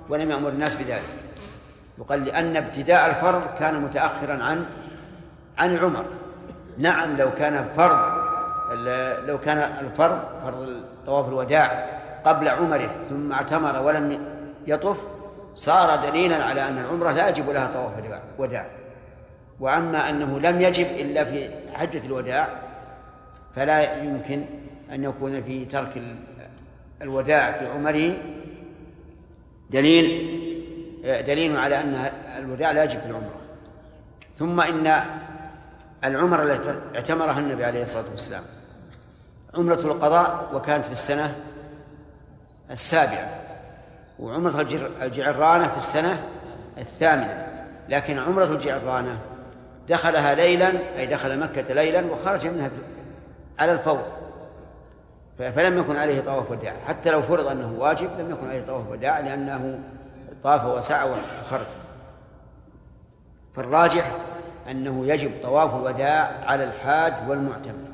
ولم يأمر الناس بذلك. يقال لأن ابتداء الفرض كان متاخرا عن عن العمر نعم لو كان فرض لو كان الفرض فرض طواف الوداع قبل عمره ثم اعتمر ولم يطف صار دليلا على أن العمرة لا يجب لها طواف وداع. وأما أنه لم يجب إلا في حجة الوداع فلا يمكن أن يكون في ترك الوداع في عمره دليل دليل على أن الوداع لا يجب في العمرة. ثم إن العمره التي اعتمرها النبي عليه الصلاة والسلام. عمرة القضاء وكانت في السنة السابعة وعمرة الجعرانة في السنة الثامنة. لكن عمرة الجعرانة دخلها ليلا أي دخل مكة ليلا وخرج منها على الفور. فلم يكن عليه طواف وداع. حتى لو فرض أنه واجب لم يكن عليه طواف وداع لأنه طاف وسعى وخرج. فالراجح أنه يجب طواف الوداع على الحاج والمعتمر.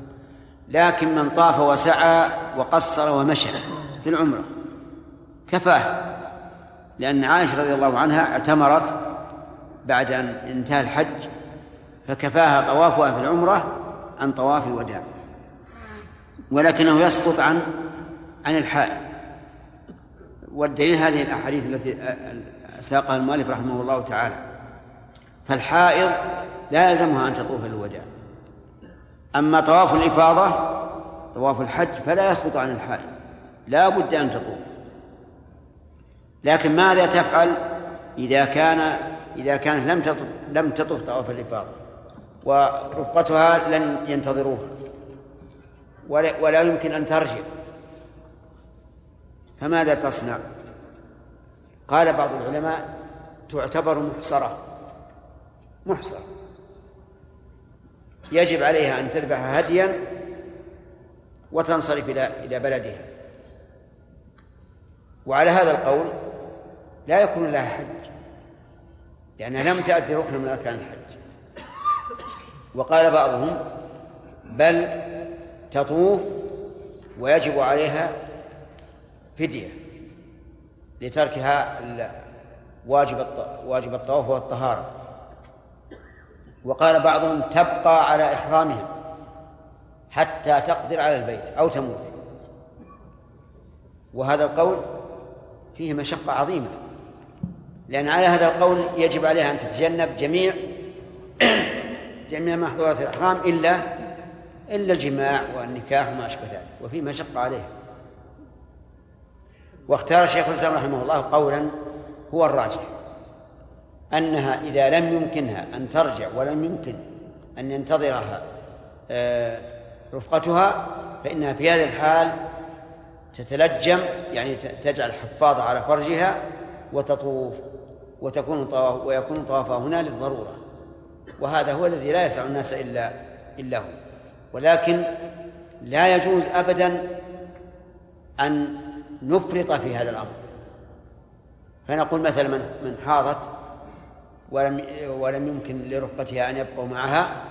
لكن من طاف وسعى وقصر ومشى في العمرة كفاه. لأن عائشة رضي الله عنها اعتمرت بعد أن انتهى الحج فكفاها طوافها في العمرة عن طواف الوداع. ولكنه يسقط عن عن الحائل والدليل هذه الأحاديث التي ساقها المؤلف رحمه الله تعالى. فالحائض لا يلزمها أن تطوف الوداع أما طواف الإفاضة طواف الحج فلا يسقط عن الحائل. لا بد أن تطوف. لكن ماذا تفعل إذا كان إذا كانت لم تطف لم تطف طواف الإفاضة؟ ورفقتها لن ينتظروها. ولا, ولا يمكن أن ترجع. فماذا تصنع؟ قال بعض العلماء تعتبر محصرة. محصرة. يجب عليها أن تذبح هديا وتنصرف إلى إلى بلدها. وعلى هذا القول لا يكون لها حج لأنها لم تأتي ركنا من أركان الحج. وقال بعضهم بل تطوف ويجب عليها فدية لتركها واجب واجب الطواف والطهارة. وقال بعضهم تبقى على إحرامها حتى تقدر على البيت أو تموت. وهذا القول فيه مشقة عظيمة لأن على هذا القول يجب عليها أن تتجنب جميع [CLEARS THROAT] جميع محظورات الإحرام إلا إلا الجماع والنكاح وما أشبه ذلك وفيه مشقة عليها واختار الشيخ الإسلام رحمه الله قولا هو الراجح. أنها إذا لم يمكنها أن ترجع ولم يمكن أن ينتظرها آه، رفقتها فإنها في هذه الحال تتلجم يعني تجعل حفاظة على فرجها وتطوف وتكون طواف ويكون طوافها هنا للضرورة. وهذا هو الذي لا يسع الناس إلا إلا هو. ولكن لا يجوز أبدا أن نفرط في هذا الأمر. فنقول مثلا من من حاضت ولم ولم يمكن لرفقتها أن يبقوا معها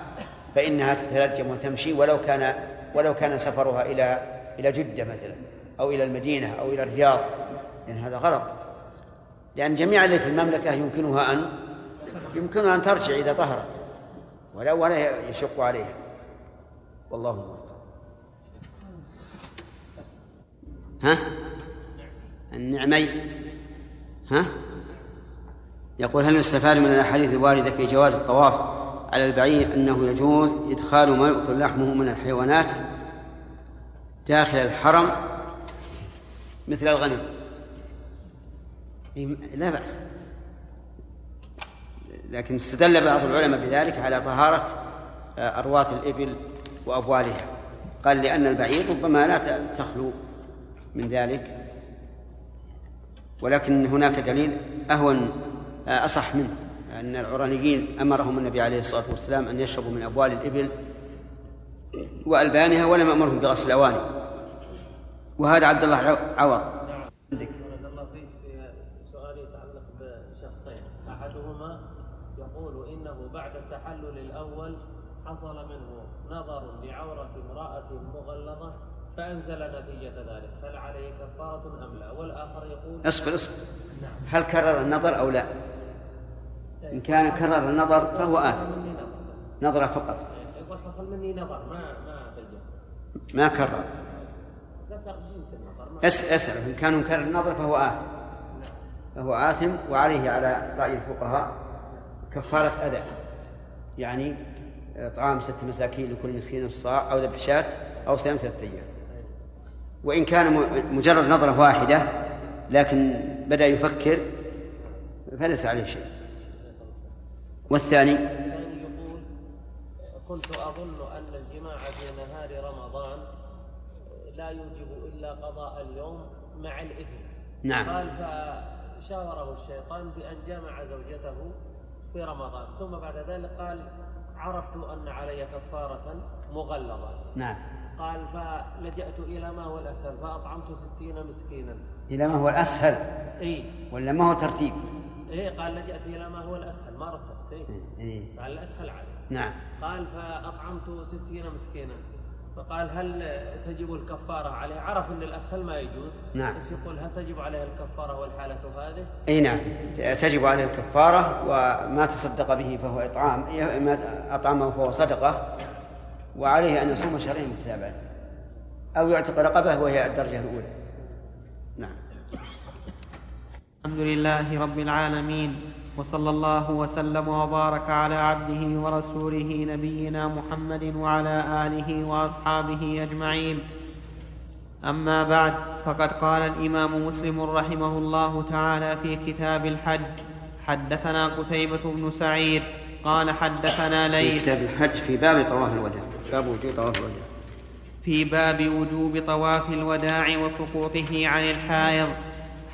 فإنها تتلجم وتمشي ولو كان ولو كان سفرها إلى إلى جدة مثلا أو إلى المدينة أو إلى الرياض لأن هذا غلط. لأن جميع اللي في المملكة يمكنها أن يمكنها أن ترجع إذا طهرت ولا ولا يشق عليها. والله موفق ها؟ النعمي. ها؟ يقول هل يستفاد من الأحاديث الواردة في جواز الطواف على البعير أنه يجوز إدخال ما يؤكل لحمه من الحيوانات داخل الحرم مثل الغنم؟ لا بأس. لكن استدل بعض العلماء بذلك على طهارة آه، أرواث الإبل وأبوالها. قال لأن البعير ربما لا تخلو من ذلك. ولكن هناك دليل أهون أصح منه أن العرانيين أمرهم النبي عليه الصلاة والسلام أن يشربوا من أبوال الإبل وألبانها ولم أمرهم بغسل الأواني. وهذا عبد الله عوض. عندك. سؤال يتعلق بشخصين. أحدهما يقول إنه بعد التحلل الأول حصل منه نظر لعورة امرأة مغلظة فأنزل نتيجة ذلك. هل عليه كفارة أم لا؟ والآخر يقول اصبر اصبر. نعم. هل كرر النظر أو لا؟ إن كان كرر النظر فهو آثم. نظرة فقط. يقول حصل مني نظر ما ما ما كرر. النظر اسأل إن كان مكرر النظر فهو آثم. فهو آثم وعليه على رأي الفقهاء كفارة أذى. يعني إطعام ست مساكين لكل مسكين الصاع أو ذبح شاة أو صيام ثلاثة أيام. وإن كان مجرد نظرة واحدة لكن بدأ يفكر فليس عليه شيء. والثاني؟ يقول كنت أظن أن الجماع في نهار رمضان لا يوجب إلا قضاء اليوم مع الإثم نعم. قال فشاوره الشيطان بأن جامع زوجته في رمضان. ثم بعد ذلك قال عرفت أن علي كفارة مغلظة. نعم. قال فلجأت إلى ما هو الأسهل فأطعمت ستين مسكينا. إلى ما هو الأسهل. إي. ولا ما هو ترتيب؟ إيه قال لجأت إلى ما هو الأسهل ما رتبت إيه, إيه. قال الأسهل عليه نعم. قال فأطعمت ستين مسكينا. فقال هل تجب الكفارة عليه؟ عرف أن الأسهل ما يجوز. نعم. بس يقول هل تجب عليه الكفارة والحالة هذه؟ أي نعم. تجب عليه الكفارة وما تصدق به فهو إطعام ما أطعمه فهو صدقة وعليه أن يصوم شهرين متتابعين أو يعتق رقبة وهي الدرجة الأولى نعم الحمد لله رب العالمين وصلى الله وسلم وبارك على عبده ورسوله نبينا محمد وعلى آله وأصحابه أجمعين. أما بعد فقد قال الإمام مسلم رحمه الله تعالى في كتاب الحج حدثنا قتيبة بن سعيد قال حدثنا ليث. في كتاب الحج في باب طواف الوداع. باب وجوب طواف الوداع. في باب وجوب طواف الوداع وسقوطه عن الحائض.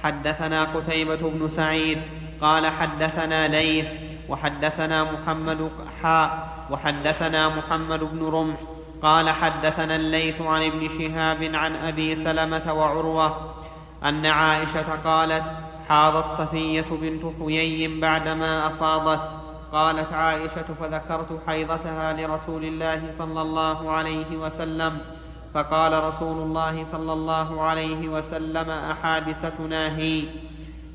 حدثنا قتيبة بن سعيد قال حدثنا ليث وحدثنا محمد حاء وحدثنا محمد بن رمح قال حدثنا الليث عن ابن شهاب عن أبي سلمة وعروة أن عائشة قالت حاضت صفية بنت حيي بعدما أفاضت قالت عائشة فذكرت حيضتها لرسول الله صلى الله عليه وسلم فقال رسول الله صلى الله عليه وسلم احادثتنا هي؟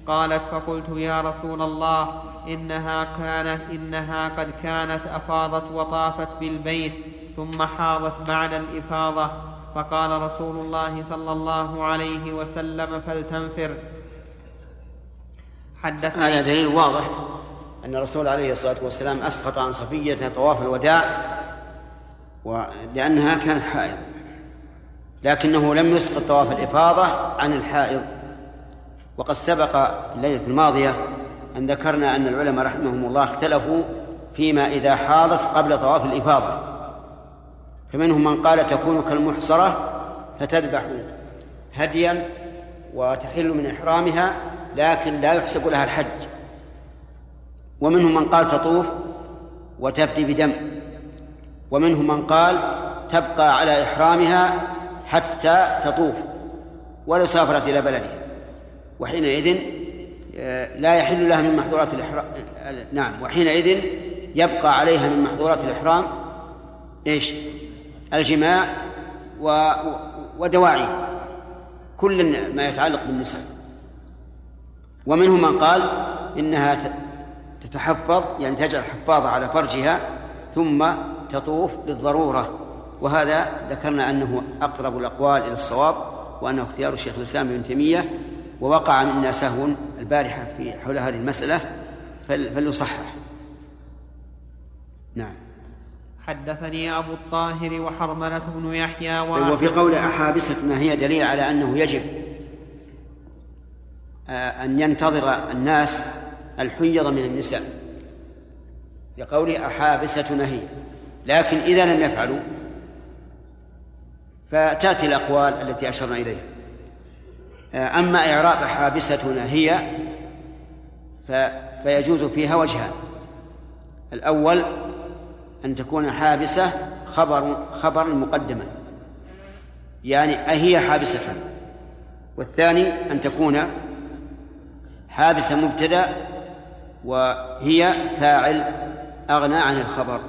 قالت فقلت يا رسول الله إنها كانت إنها قد كانت أفاضت وطافت بالبيت ثم حاضت بعد الإفاضة. فقال رسول الله صلى الله عليه وسلم فلتنفر. حدثنا هذا دليل واضح أن الرسول عليه الصلاة والسلام أسقط عن صفية طواف الوداع لأنها كانت حائض. لكنه لم يسقط طواف الإفاضة عن الحائض. وقد سبق الليلة الماضية أن ذكرنا أن العلماء رحمهم الله اختلفوا فيما إذا حاضت قبل طواف الإفاضة. فمنهم من قال تكون كالمحصرة فتذبح هديا وتحل من إحرامها لكن لا يحسب لها الحج. ومنهم من قال تطوف وتفدي بدم. ومنهم من قال تبقى على إحرامها حتى تطوف ولو سافرت إلى بلدها وحينئذ آه، لا يحل لها من محظورات الإحرام نعم وحينئذ يبقى عليها من محظورات الإحرام إيش؟ الجماع و... ودواعي كل ما يتعلق بالنساء. ومنهم من قال إنها تتحفظ يعني تجعل حفاظة على فرجها ثم تطوف للضرورة. وهذا ذكرنا أنه أقرب الأقوال إلى الصواب وأنه اختيار الشيخ الإسلام ابن تيمية ووقع منا سهو البارحة في حول هذه المسألة فل- فليصحح. نعم. حدثني أبو الطاهر وحرملة بن يحيى وفي قول أحابستنا هي دليل على أنه يجب آه، أن ينتظر الناس الحيض من النساء. لقوله أحابستنا هي لكن إذا لم يفعلوا فتأتي الأقوال التي أشرنا إليها. آه، أما إعراب حابستنا هي ف- فيجوز فيها وجهان. الأول أن تكون حابسة خبر خبرا مقدما. يعني أهي حابسة. والثاني أن تكون حابسة مبتدأ وهي فاعل أغنى عن الخبر.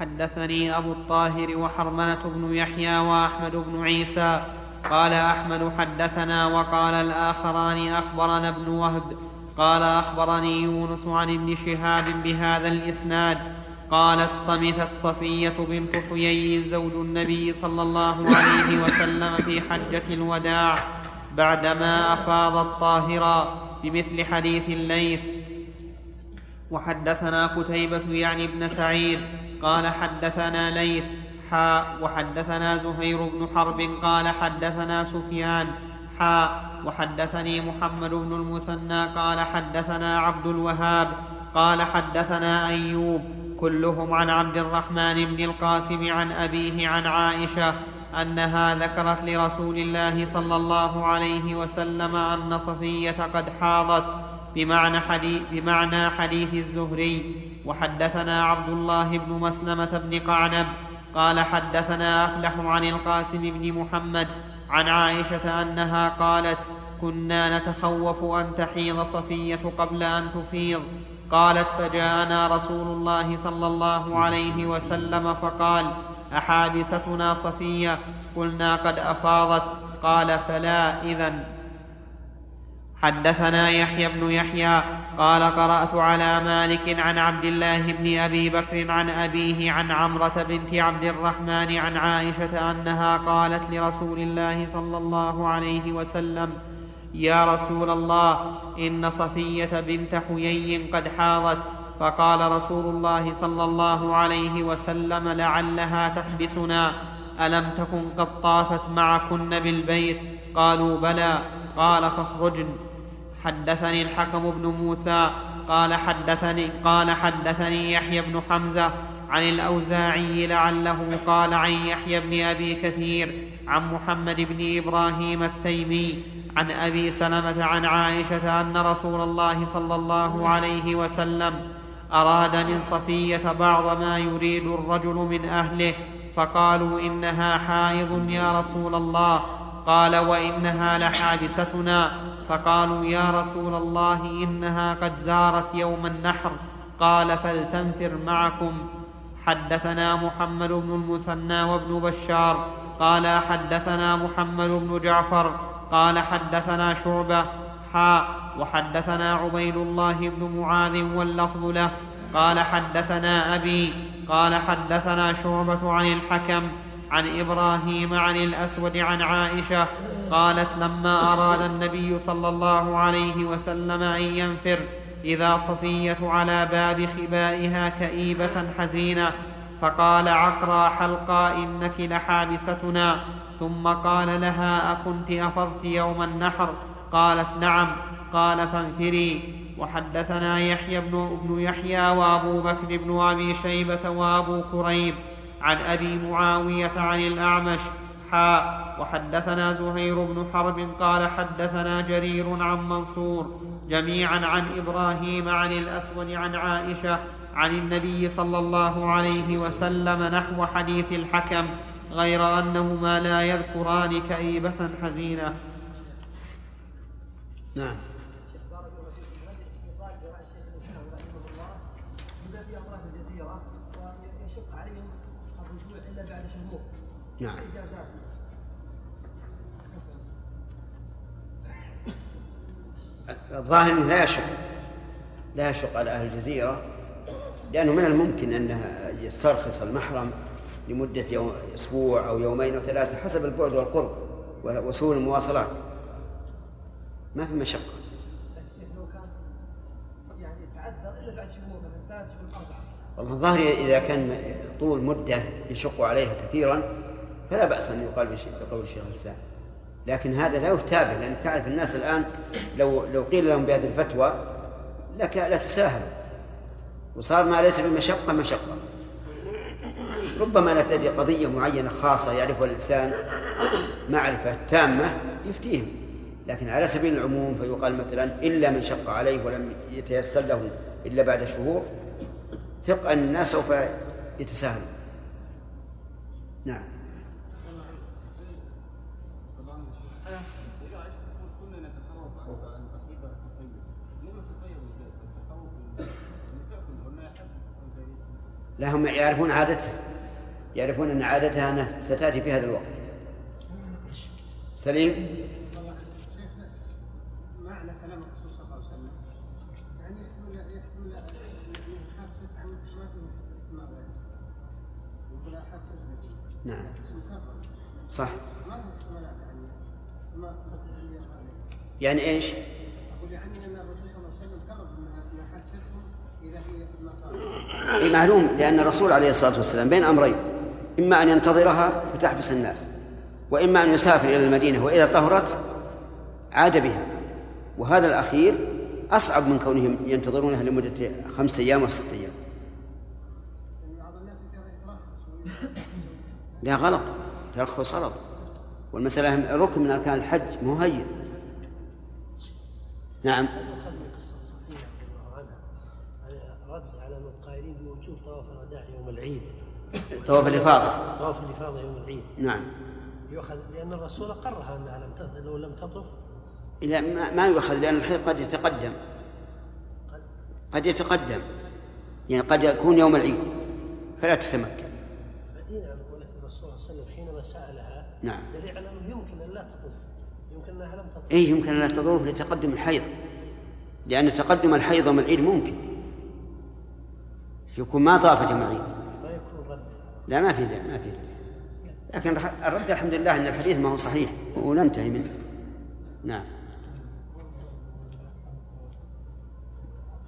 حدثني أبو الطاهر وحرملة بن يحيى وأحمد بن عيسى. قال أحمد حدثنا وقال الآخران أخبرنا ابن وهب. قال أخبرني يونس عن ابن شهاب بهذا الإسناد. قالت طمثت صفية بنت حيي زوج النبي صلى الله عليه وسلم في حجة الوداع بعدما أفاضت طاهرا بمثل حديث الليث. وحدثنا قتيبة يعني ابن سعيد قال حدثنا ليث حاء وحدثنا زهير بن حرب قال حدثنا سفيان حاء وحدثني محمد بن المثنى قال حدثنا عبد الوهاب قال حدثنا أيوب كلهم عن عبد الرحمن بن القاسم عن أبيه عن عائشة أنها ذكرت لرسول الله صلى الله عليه وسلم أن صفية قد حاضت بمعنى حديث, بمعنى حديث الزهري. وحدثنا عبد الله بن مسلمة بن قعنب قال حدثنا أفلح عن القاسم بن محمد عن عائشة أنها قالت كنا نتخوف أن تحيض صفية قبل أن تفيض. قالت فجاءنا رسول الله صلى الله عليه وسلم فقال أحابستنا صفية؟ قلنا قد أفاضت. قال فلا إذن. حدثنا يحيى بن يحيى قال قرأت على مالك عن عبد الله بن أبي بكر عن أبيه عن عمرة بنت عبد الرحمن عن عائشة أنها قالت لرسول الله صلى الله عليه وسلم يا رسول الله إن صفية بنت حيي قد حاضت. فقال رسول الله صلى الله عليه وسلم لعلها تحبسنا ألم تكن قد طافت معكن بالبيت؟ قالوا بلى. قال فاخرجن. حدثني الحكم بن موسى قال حدثني قال حدثني يحيى بن حمزة عن الأوزاعي لعله قال عن يحيى بن أبي كثير عن محمد بن إبراهيم التيمي عن أبي سلمة عن عائشة أن رسول الله صلى الله عليه وسلم أراد من صفية بعض ما يريد الرجل من أهله فقالوا إنها حائض يا رسول الله. قال وإنها لحادثتنا. فقالوا يا رسول الله إنها قد زارت يوم النحر. قال فلتنفر معكم. حدثنا محمد بن المثنى وابن بشار. قال حدثنا محمد بن جعفر. قال حدثنا شعبة. حاء وحدثنا عبيد الله بن معاذ واللفظ له. قال حدثنا أبي. قال حدثنا شعبة عن الحكم. عن إبراهيم عن الأسود عن عائشة قالت لما أراد النبي صلى الله عليه وسلم أن ينفر إذا صفيه على باب خبائها كئيبة حزينة فقال عقرى حلقا إنك لحابستنا. ثم قال لها أكنت أفضت يوم النحر؟ قالت نعم. قال فانفري. وحدثنا يحيى بن, بن يحيى وأبو بكر بن أبي شيبة وأبو كريب. عن أبي معاوية عن الأعمش حاء وحدثنا زهير بن حرب قال حدثنا جرير عن منصور جميعا عن إبراهيم عن الأسود عن عائشة عن النبي صلى الله عليه وسلم نحو حديث الحكم غير أنهما لا يذكران كئيبة حزينة. نعم شيخ بارك الله فيكم هل يقال براي شيخ الاسلام رحمه الله بما في اطراف الجزيره ويشق عليهم الرجوع الا بعد شهور نعم. الظاهر إنه لا يشق لا يشق على أهل الجزيرة لأنه من الممكن أنه يسترخص المحرم لمدة يوم أسبوع أو يومين أو ثلاثة حسب البعد والقرب وسهول المواصلات ما في اربعه والله الظاهر إذا كان طول مدة يشق عليها كثيرا فلا بأس أن يقال بقول الشيخ الإسلام. لكن هذا لا يتابع لأن تعرف الناس الآن لو لو قيل لهم بهذه الفتوى لك لا تساهل. وصار ما ليس بمشقة مشقة. ربما لا تجي قضية معينة خاصة يعرفها الإنسان معرفة تامة يفتيهم. لكن على سبيل العموم فيقال مثلا إلا من شق عليه ولم يتيسر له إلا بعد شهور ثق أن الناس سوف يتساهلون. نعم كنا نتخوف عن الرحيبه في الطيب لما في الطيب بالذات التخوف النساء كلهن يحب لا هم يعرفون عادتها يعرفون أن عادتها أنها ستأتي في هذا الوقت. سليم؟ والله شيخنا معنى كلام الرسول صلى الله عليه وسلم. يعني يحمل يحمل من حادثة عن شوية ما بين يقول حادثة نعم. مكرر. صح. احتمالات يعني؟ ما معلوم لأن الرسول عليه الصلاة والسلام بين أمرين إما أن ينتظرها فتحبس الناس وإما أن يسافر إلى المدينة وإذا طهرت عاد بها. وهذا الأخير أصعب من كونهم ينتظرونها لمدة خمسة أيام أيام. بعض الناس يترخص لا غلط ترخص غلط والمسألة ركن من أركان الحج مو هين نعم يؤخذ من قصة صفية رضي الله عنها على رد على من قائلين بوجوب طواف الوداع يوم العيد. طواف الإفاضة. طواف الإفاضة يوم العيد. نعم. يؤخذ لأن الرسول قرها أنها لم لو لم تطف. لا ما, ما يؤخذ لأن الحيض قد يتقدم. قد يتقدم. يعني قد يكون يوم العيد. فلا تتمكن. نقول لك الرسول صلى الله عليه وسلم حينما سألها نعم. دليل على أنه يمكن أن لا تطف يمكن أنها لم تطف إيه يمكن أن لا تضوف لتقدم الحيض. لأن تقدم الحيض يوم العيد ممكن. يكون ما طافت يوم العيد. لا ما في ذلك ما في ذلك لكن الرد الحمد لله أن الحديث ما هو صحيح وننتهي منه. نعم.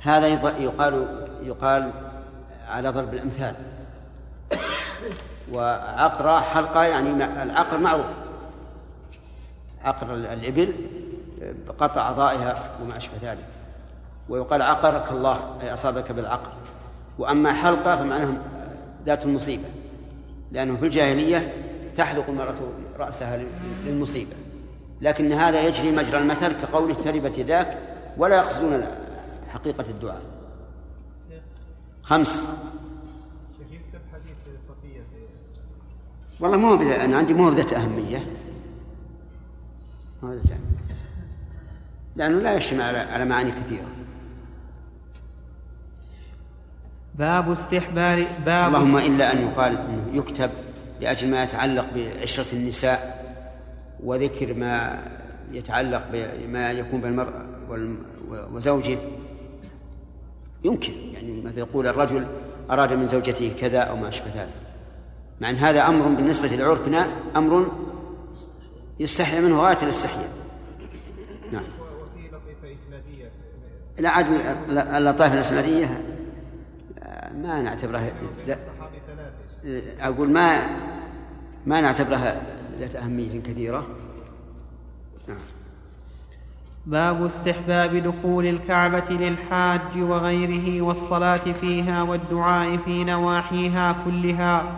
هذا يقال يقال على ضرب الأمثال. وعقرة حلقة يعني العقر معروف. عقر ال- الإبل بقطع أعضائها وما أشبه ذلك. ويقال عقرك الله أي أصابك بالعقر. وأما حلقة فمعناها ذات المصيبة لأنه في الجاهلية تحلق المرأة رأسها لل- للمصيبة. لكن هذا يجري مجرى المثل كقوله تربت يداك ولا يقصدون حقيقة الدعاء. خمس. والله مو بذا أنا عندي مو بذات أهمية. مو بذات أهمية. لأنه لا يشتمل على على معاني كثيرة. باب استحباب باب اللهم إلا أن يقال أنه يكتب لأجل ما يتعلق بعشرة النساء وذكر ما يتعلق بما يكون بين المرأة والم- وزوجه. يمكن يعني مثل يقول الرجل أراد من زوجته كذا أو ما أشبه ذلك. مع أن هذا أمر بالنسبة لعرفنا أمر يستحي منه غاية الاستحياء. نعم. لا عاد اللطائف الإسنادية. ما نعتبرها أقول ما ما نعتبرها ذات أهمية كثيرة. نعم. باب استحباب دخول الكعبة للحاج وغيره والصلاة فيها والدعاء في نواحيها كلها.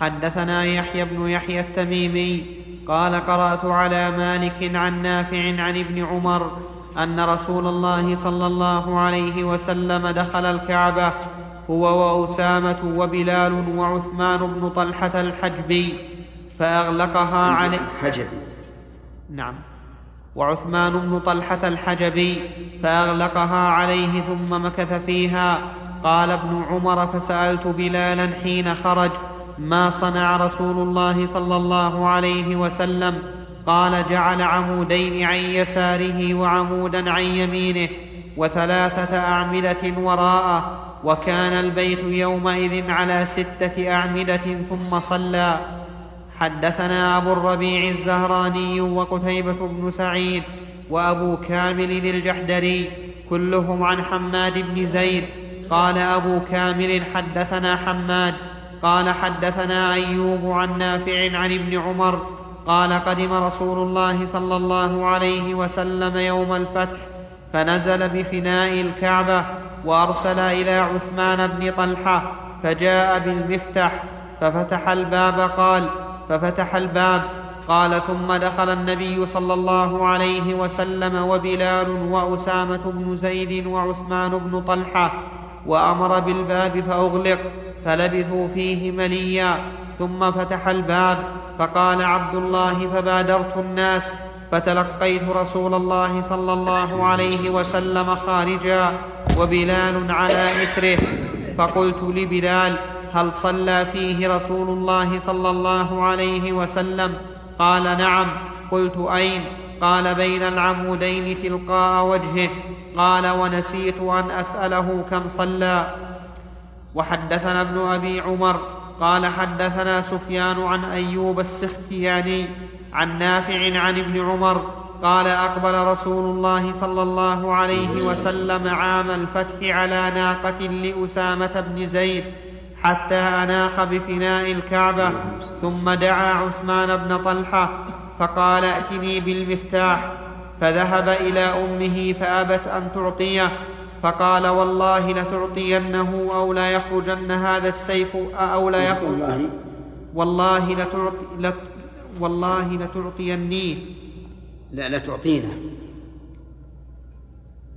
حدثنا يحيى بن يحيى التميمي قال قرأت على مالك عن نافع عن ابن عمر أن رسول الله صلى الله عليه وسلم دخل الكعبة هو وأسامة وبلال وعثمان بن طلحة الحجبي فأغلقها عليه حجب نعم. وعثمان بن طلحة الحجبي فأغلقها عليه ثم مكث فيها. قال ابن عمر فسألت بلالا حين خرج ما صنع رسول الله صلى الله عليه وسلم؟ قال جعل عمودين عن يساره وعمودا عن يمينه. وثلاثة أعمدة وراءه وكان البيت يومئذ على ستة أعمدة ثم صلى. حدثنا أبو الربيع الزهراني وقتيبة بن سعيد وأبو كامل الجحدري كلهم عن حماد بن زيد. قال أبو كامل حدثنا حماد. قال حدثنا أيوب عن نافع عن ابن عمر. قال قدم رسول الله صلى الله عليه وسلم يوم الفتح. فنزل بفناء الكعبة وأرسل إلى عثمان بن طلحة فجاء بالمفتح ففتح الباب قال ففتح الباب قال ثم دخل النبي صلى الله عليه وسلم وبلال وأسامة بن زيد وعثمان بن طلحة وأمر بالباب فأغلق فلبثوا فيه مليا ثم فتح الباب فقال عبد الله فبادرت الناس فتلقيت رسول الله صلى الله عليه وسلم خارجا وبلال على إثره. فقلت لبلال هل صلى فيه رسول الله صلى الله عليه وسلم؟ قال نعم. قلت أين؟ قال بين العمودين تلقاء وجهه. قال ونسيت أن أسأله كم صلى. وحدثنا ابن أبي عمر قال حدثنا سفيان عن أيوب السختياني عن نافع عن ابن عمر قال أقبل رسول الله صلى الله عليه وسلم عام الفتح على ناقة لأسامة بن زيد حتى أناخ بفناء الكعبة ثم دعا عثمان بن طلحة فقال ائتني بالمفتاح فذهب إلى أمه فأبت أن تعطيه فقال والله لتعطينه أو لا يخرجن هذا السيف أو لا يخرج. والله. والله لتعطي لت والله لتعطينيه لا لا تعطينا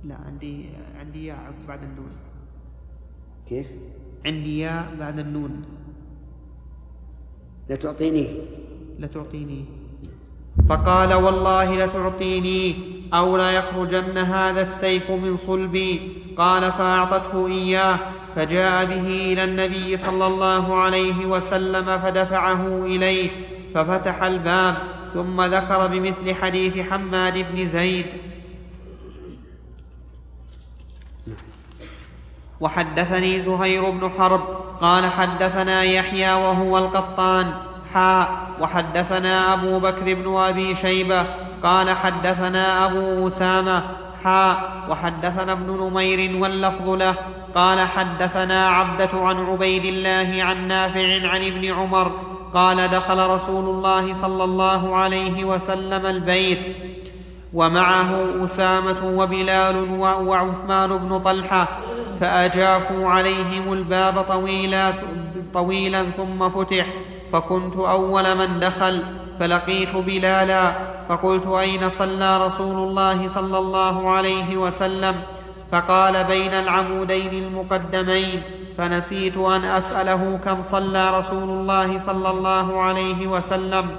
لا عندي عندي ياء بعد النون. كيف؟ عندي ياء بعد النون. لا تعطينيه لتعطيني. فقال والله لتعطيني. أو ليخرجن هذا السيف من صلبي قال فأعطته إياه فجاء به إلى النبي صلى الله عليه وسلم فدفعه إليه ففتح الباب ثم ذكر بمثل حديث حماد بن زيد. وحدثني زهير بن حرب قال حدثنا يحيى وهو القطان حاء وحدثنا أبو بكر بن أبي شيبة قال حدثنا أبو أسامة حاء وحدثنا ابن نمير واللفظ له قال حدثنا عبدة عن عبيد الله عن نافع عن ابن عمر قال دخل رسول الله صلى الله عليه وسلم البيت ومعه أسامة وبلال وعثمان بن طلحة فأجافوا عليهم الباب طويلا طويلا ثم فتح فكنت أول من دخل فلقيت بلالا فقلت أين صلى رسول الله صلى الله عليه وسلم؟ فقال بين العمودين المقدمين فنسيت أن أسأله كم صلى رسول الله صلى الله عليه وسلم.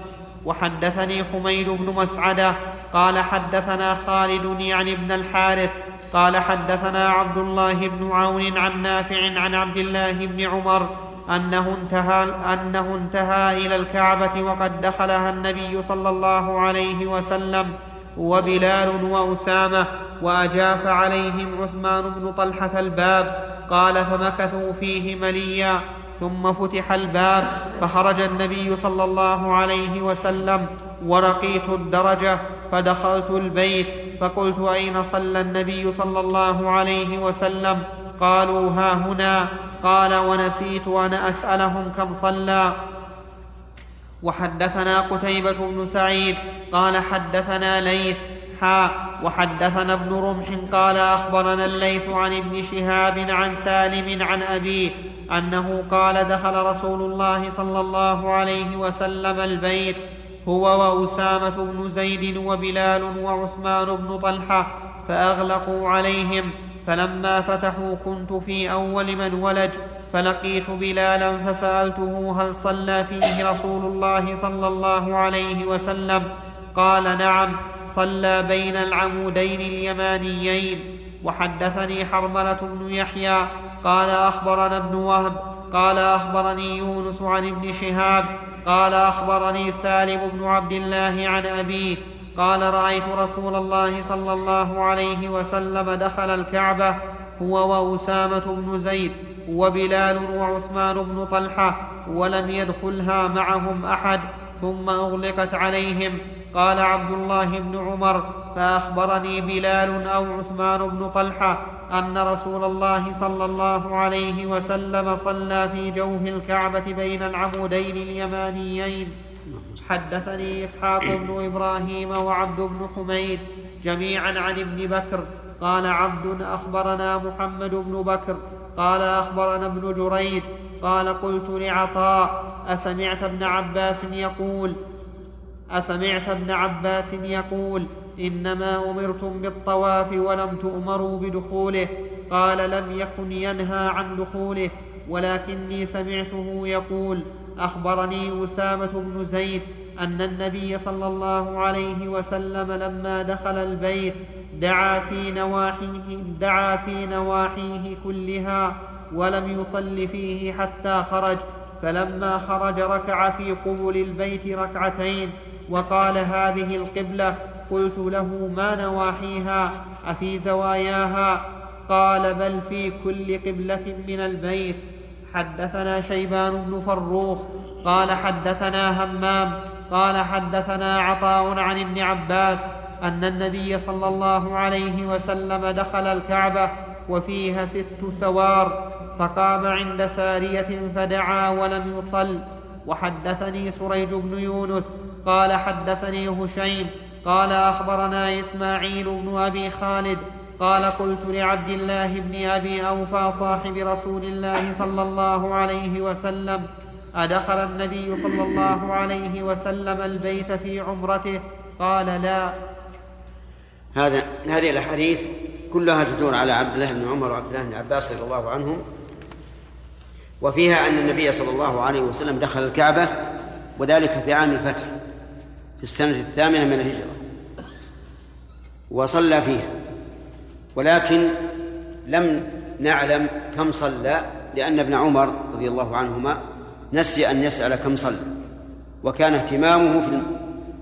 وحدثني حميد بن مسعدة قال حدثنا خالد يعني ابن الحارث قال حدثنا عبد الله بن عون عن نافع عن عبد الله بن عمر أنه انتهى, أنه انتهى إلى الكعبة وقد دخلها النبي صلى الله عليه وسلم وبلال وأسامة وأجاف عليهم عثمان بن طلحة الباب قال فمكثوا فيه مليا ثم فتح الباب فخرج النبي صلى الله عليه وسلم ورقيت الدرجة فدخلت البيت فقلت أين صلى النبي صلى الله عليه وسلم؟ قالوا ها هنا قال ونسيت أن أسألهم كم صلى. وحدثنا قتيبة بن سعيد قال حدثنا ليث حا وحدثنا ابن رمح قال أخبرنا الليث عن ابن شهاب عن سالم عن أبيه أنه قال دخل رسول الله صلى الله عليه وسلم البيت هو وأسامة بن زيد وبلال وعثمان بن طلحة فأغلقوا عليهم. فلما فتحوا كنت في أول من ولج فلقيت بلالا فسألته هل صلى فيه رسول الله صلى الله عليه وسلم؟ قال نعم صلى بين العمودين اليمانيين. وحدثني حرملة بن يحيى قال أخبرنا ابن وهب قال أخبرني يونس عن ابن شهاب قال أخبرني سالم بن عبد الله عن أبيه قال رأيت رسول الله صلى الله عليه وسلم دخل الكعبة هو وأسامة بن زيد وبلال وعثمان بن طلحة ولم يدخلها معهم أحد ثم أغلقت عليهم. قال عبد الله بن عمر فأخبرني بلال أو عثمان بن طلحة أن رسول الله صلى الله عليه وسلم صلى في جوف الكعبة بين العمودين اليمانيين. حدثني إسحاق بن إبراهيم وعبد بن حميد جميعا عن ابن بكر. قال عبد أخبرنا محمد بن بكر. قال أخبرنا ابن جريج. قال قلت لعطاء أسمعت ابن عباس يقول أسمعت ابن عباس يقول إنما أمرتم بالطواف ولم تؤمروا بدخوله. قال لم يكن ينهى عن دخوله ولكني سمعته يقول أخبرني أسامة بن زيد أن النبي صلى الله عليه وسلم لما دخل البيت دعا في نواحيه دعا في نواحيه كلها ولم يصل فيه حتى خرج فلما خرج ركع في قبل البيت ركعتين وقال هذه القبلة قلت له ما نواحيها؟ أفي زواياها؟ قال بل في كل قبلة من البيت. حدثنا شيبان بن فروخ قال حدثنا همام قال حدثنا عطاء عن ابن عباس أن النبي صلى الله عليه وسلم دخل الكعبة وفيها ست سوار فقام عند سارية فدعا ولم يصل. وحدثني سريج بن يونس قال حدثني هشيم قال أخبرنا إسماعيل بن أبي خالد قال قلت لعبد الله بن أبي أوفى صاحب رسول الله صلى الله عليه وسلم أدخل النبي صلى الله عليه وسلم البيت في عمرته؟ قال لا. هذا هذه الأحاديث كلها تدور على عبد الله بن عمر وعبد الله بن عباس رضي الله عنهم وفيها أن النبي صلى الله عليه وسلم دخل الكعبة وذلك في عام الفتح في السنة الثامنة من الهجرة وصلى فيها. ولكن لم نعلم كم صلى لأن ابن عمر رضي الله عنهما نسي أن يسأل كم صلى وكان اهتمامه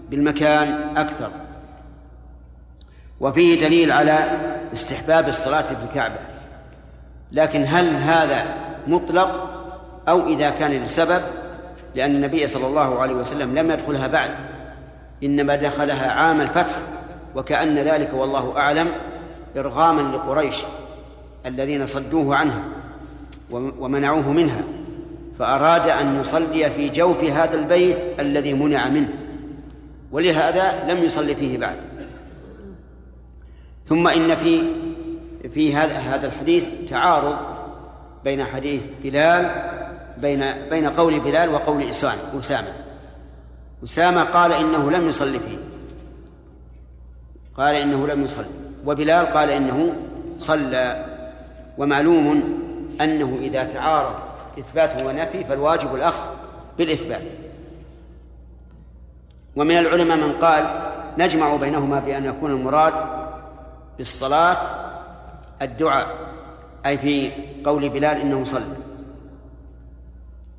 بالمكان أكثر. وفيه دليل على استحباب الصلاة في الكعبة. لكن هل هذا مطلق؟ أو إذا كان لسبب؟ لأن النبي صلى الله عليه وسلم لم يدخلها بعد إنما دخلها عام الفتح وكأن ذلك والله أعلم. إرغاما لقريش الذين صدوه عنها ومنعوه منها فأراد أن يصلي في جوف هذا البيت الذي منع منه ولهذا لم يصلي فيه بعد. ثم إن في في هذا الحديث تعارض بين حديث بلال بين بين قول بلال وقول أسامة. أسامة قال إنه لم يصلي فيه. قال إنه لم يصلي. وبلال قال إنه صلى ومعلوم أنه إذا تعارض إثبات ونفي فالواجب الأخذ بالإثبات. ومن العلماء من قال نجمع بينهما بأن يكون المراد بالصلاة الدعاء أي في قول بلال إنه صلى.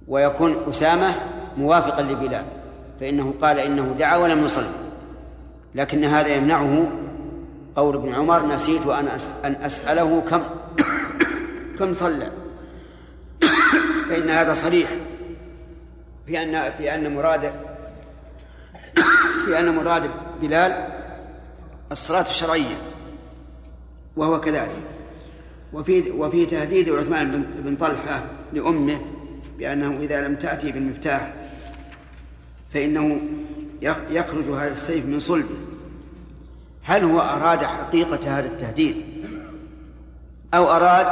ويكون أسامة موافقا لبلال فإنه قال إنه دعا ولم يصلي لكن هذا يمنعه قول ابن عمر نسيت وأن أن أسأله كم كم صلى. فإن هذا صريح. في أن في أن مراد في أن مراد بلال الصلاة الشرعية وهو كذلك. وفي وفي تهديد عثمان بن طلحة لأمه بأنه إذا لم تأتي بالمفتاح فإنه يخرج هذا السيف من صلبه. هل هو أراد حقيقة هذا التهديد؟ أو أراد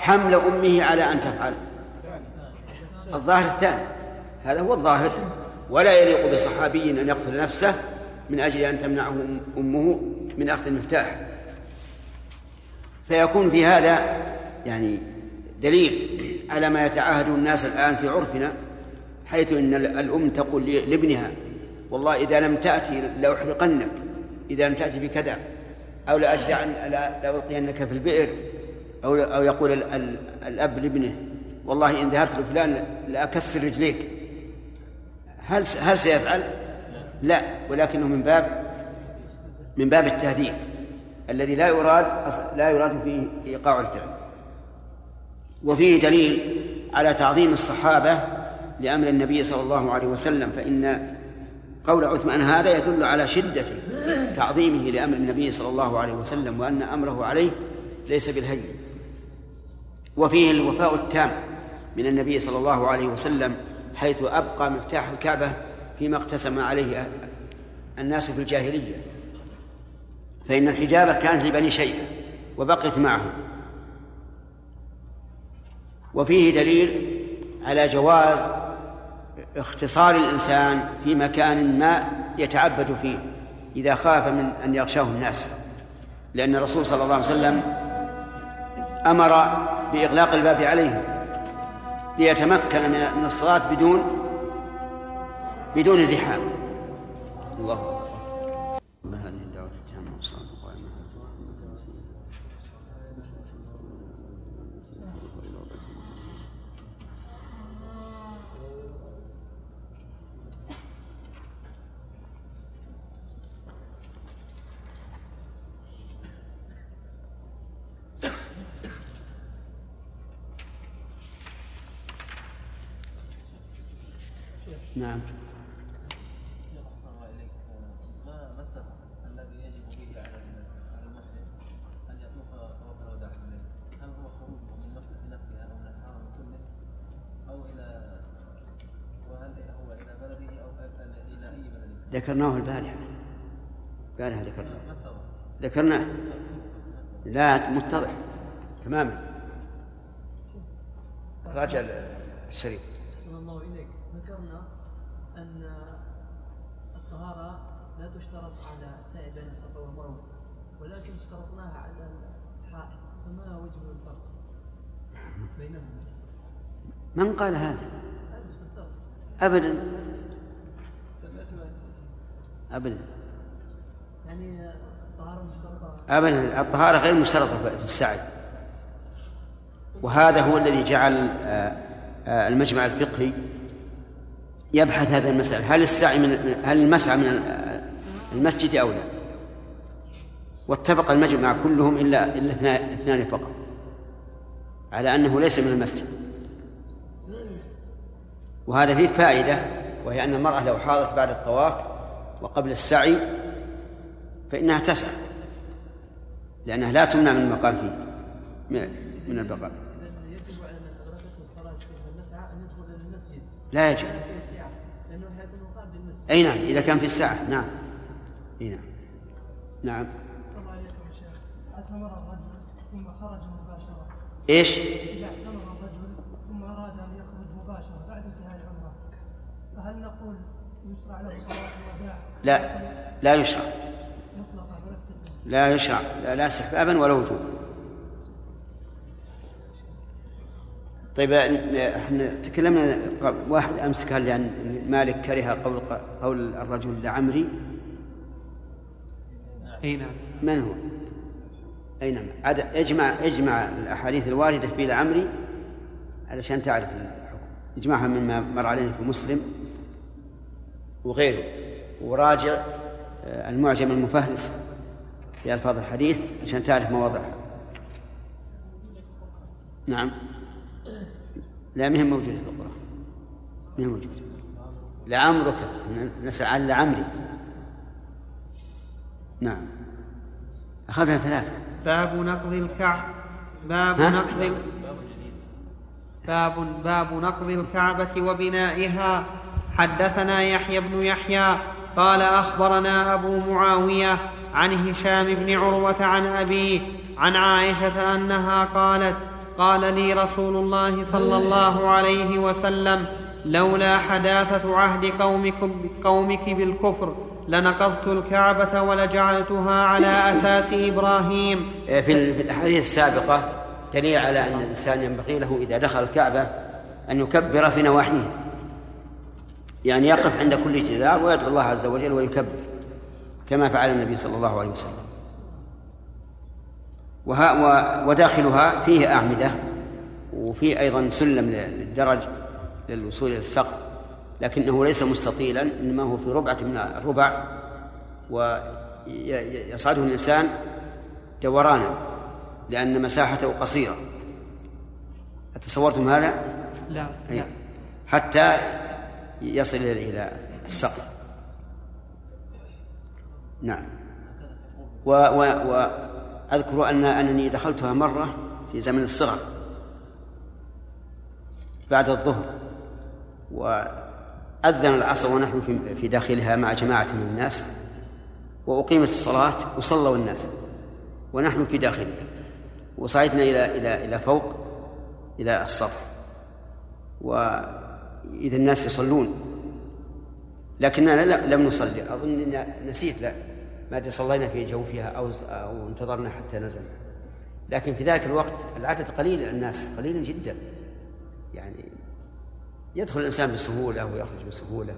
حمل أمه على أن تفعل؟ الظاهر الثاني. هذا هو الظاهر. ولا يليق بصحابي أن يقتل نفسه من أجل أن تمنعه أمه من أخذ المفتاح. فيكون في هذا يعني دليل على ما يتعاهد الناس الآن في عرفنا حيث أن الأم تقول لابنها والله إذا لم تأتي لأحرقنك. إذا لم تأتي بكذا. أو لأجدع لألقينك في البئر. أو أو يقول الأب لابنه والله إن ذهبت لفلان لأكسر رجليك. هل هل سيفعل؟ لا ولكنه من باب من باب التهديد. الذي لا يراد لا يراد فيه إيقاع الفعل. وفيه دليل على تعظيم الصحابة لأمر النبي صلى الله عليه وسلم فإن قول عثمان هذا يدل على شدة تعظيمه لأمر النبي صلى الله عليه وسلم وأن أمره عليه ليس بالهين وفيه الوفاء التام من النبي صلى الله عليه وسلم حيث أبقى مفتاح الكعبة فيما اقتسم عليه الناس في الجاهلية. فإن الحجابة كانت لبني شيبة وبقيت معهم. وفيه دليل على جواز اختصار الإنسان في مكان ما يتعبد فيه إذا خاف من أن يغشاه الناس. لأن الرسول صلى الله عليه وسلم أمر بإغلاق الباب عليهم ليتمكن من الصلاة بدون بدون زحام. الله أكبر هذه الدعوة التامة والصلاة القائمة نعم ما ما السفر الذي يجب به على على المحرم ان يطوف طواف الوداع بالليل؟ هل هو خروجه من مكه نفسها أو من الحرم كله أو إلى وهل هو إلى بلده أو إلى اي بلد؟ ذكرناه البارحة. البارحة ذكرناه؟ ذكرناه. لا متضح تماما. راجع الشريف. أحسن الله إليك. ذكرنا أن الطهارة لا تشترط على السعي بين الصفا والمروة ولكن اشترطناها على الحائط فما وجه الفرق بينهما؟ من قال هذا؟ أبدا. أبدا. يعني الطهارة مشترطة. أبدا. الطهارة غير مشترطة في السعي. وهذا هو الذي جعل آه، آه، المجمع الفقهي يبحث هذه المسألة. هل السعي من هل المسعى من المسجد أو لا؟ واتفق المجمع كلهم إلا إلا اثنان- اثنان فقط. على أنه ليس من المسجد. وهذا فيه فائدة وهي أن المرأة لو حاضت بعد الطواف وقبل السعي فإنها تسعى لأنها لا تمنع من المقام فيه من- البقاء. لا يجب. أي نعم إذا كان في الساعة نعم. أي نعم. نعم. ثم خرج مباشرة. إيش؟ إذا اعتمر الرجل ثم أراد أن يخرج مباشرة بعد انتهاء العمرة. فهل نقول لا لا يشرع. لا يشرع لا, لا استحبابا ولا وجوبا. طيب إحنا تكلمنا واحد أمس قال لأن مالك كره قول قول الرجل لعمري. أي نعم. من هو؟ أي نعم. اجمع اجمع الأحاديث الواردة في لعمري علشان تعرف الحكم. اجمعها مما مر علينا في مسلم. وغيره. وراجع آه، المعجم المفهرس في الفاظ الحديث عشان تعرف مواضعها. نعم. لا مهم موجودة في القرآن. مهم موجودة. لعمرك نسأل عن لعمري. نعم. أخذنا ثلاثة. باب نقض الكعب. باب؟ نقض باب باب نقض الكعبة وبنائها. حدثنا يحيى بن يحيى قال أخبرنا أبو معاوية عن هشام بن عروة عن أبيه عن عائشة أنها قالت قال لي رسول الله صلى الله عليه وسلم لولا حداثة عهد قومكم قومك بالكفر لنقضت الكعبة ولجعلتها على أساس إبراهيم. في ال- في الأحاديث السابقة دليل على أن الإنسان ينبغي له إذا دخل الكعبة أن يكبر في نواحيها يعني يقف عند كل جدار ويدعو الله عز وجل ويكبر كما فعل النبي صلى الله عليه وسلم وها وداخلها فيه أعمدة وفيه أيضا سلم للدرج للوصول إلى السقف لكنه ليس مستطيلا إنما هو في ربعة من الربع ويصعده الإنسان دورانا لأن مساحته قصيرة أتصورتم هذا؟ لا. لا حتى يصل إلى السقف نعم. و و وأذكر أن أنني دخلتها مرة في زمن الصغر. بعد الظهر. وأذن العصر ونحن في- داخلها مع جماعة من الناس. وأقيمت الصلاة وصلوا الناس. ونحن في داخلها. وصعدنا إلى إلى إلى فوق إلى السطح. وإذا الناس يصلون. لكننا لا- لم نصلي. أظن إن نسيت لا ما أدري صلينا في جوفها أو أو انتظرنا حتى نزلنا لكن في ذاك الوقت العدد قليل الناس قليل جدا. يعني يدخل الإنسان بسهولة ويخرج بسهولة.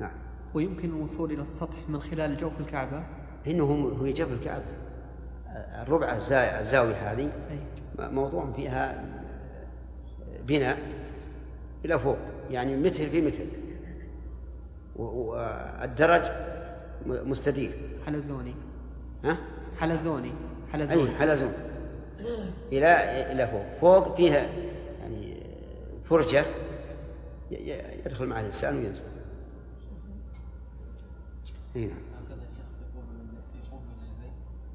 نعم. ويمكن الوصول إلى السطح من خلال جوف الكعبة؟ إنه هو جبل الكعبة. الربع الزا- الزاوية هذه. موضوع فيها بناء. إلى فوق يعني متر في متر. و- والدرج مستدير. حلزوني. ها؟ حلزوني. حلزوني. حلزون. إلى إلى فوق. فوق فيها يعني فرجة ي- ي- يدخل مع الإنسان وينزل. أي نعم.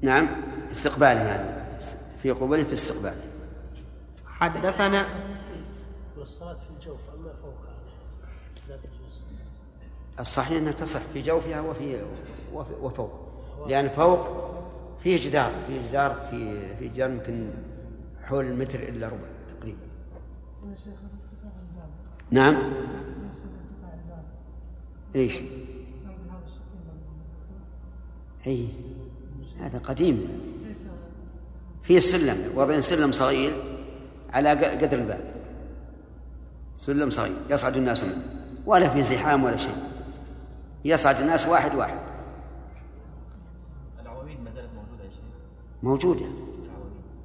نعم استقباله يعني. في قبول في استقباله حدثنا والصلاة الصحيح أنها تصح في جوفها وفي وفوق. لأن فوق فيه جدار فيه جدار في في جدار يمكن حول المتر إلا ربع تقريبا. نعم. إيش؟ اي هذا قديم. في سلم وضع سلم صغير على قدر الباب. سلم صغير يصعد الناس منه. ولا في زحام ولا شيء. يصعد الناس واحد واحد. العواميد ما زالت موجودة يا شيخ. موجودة.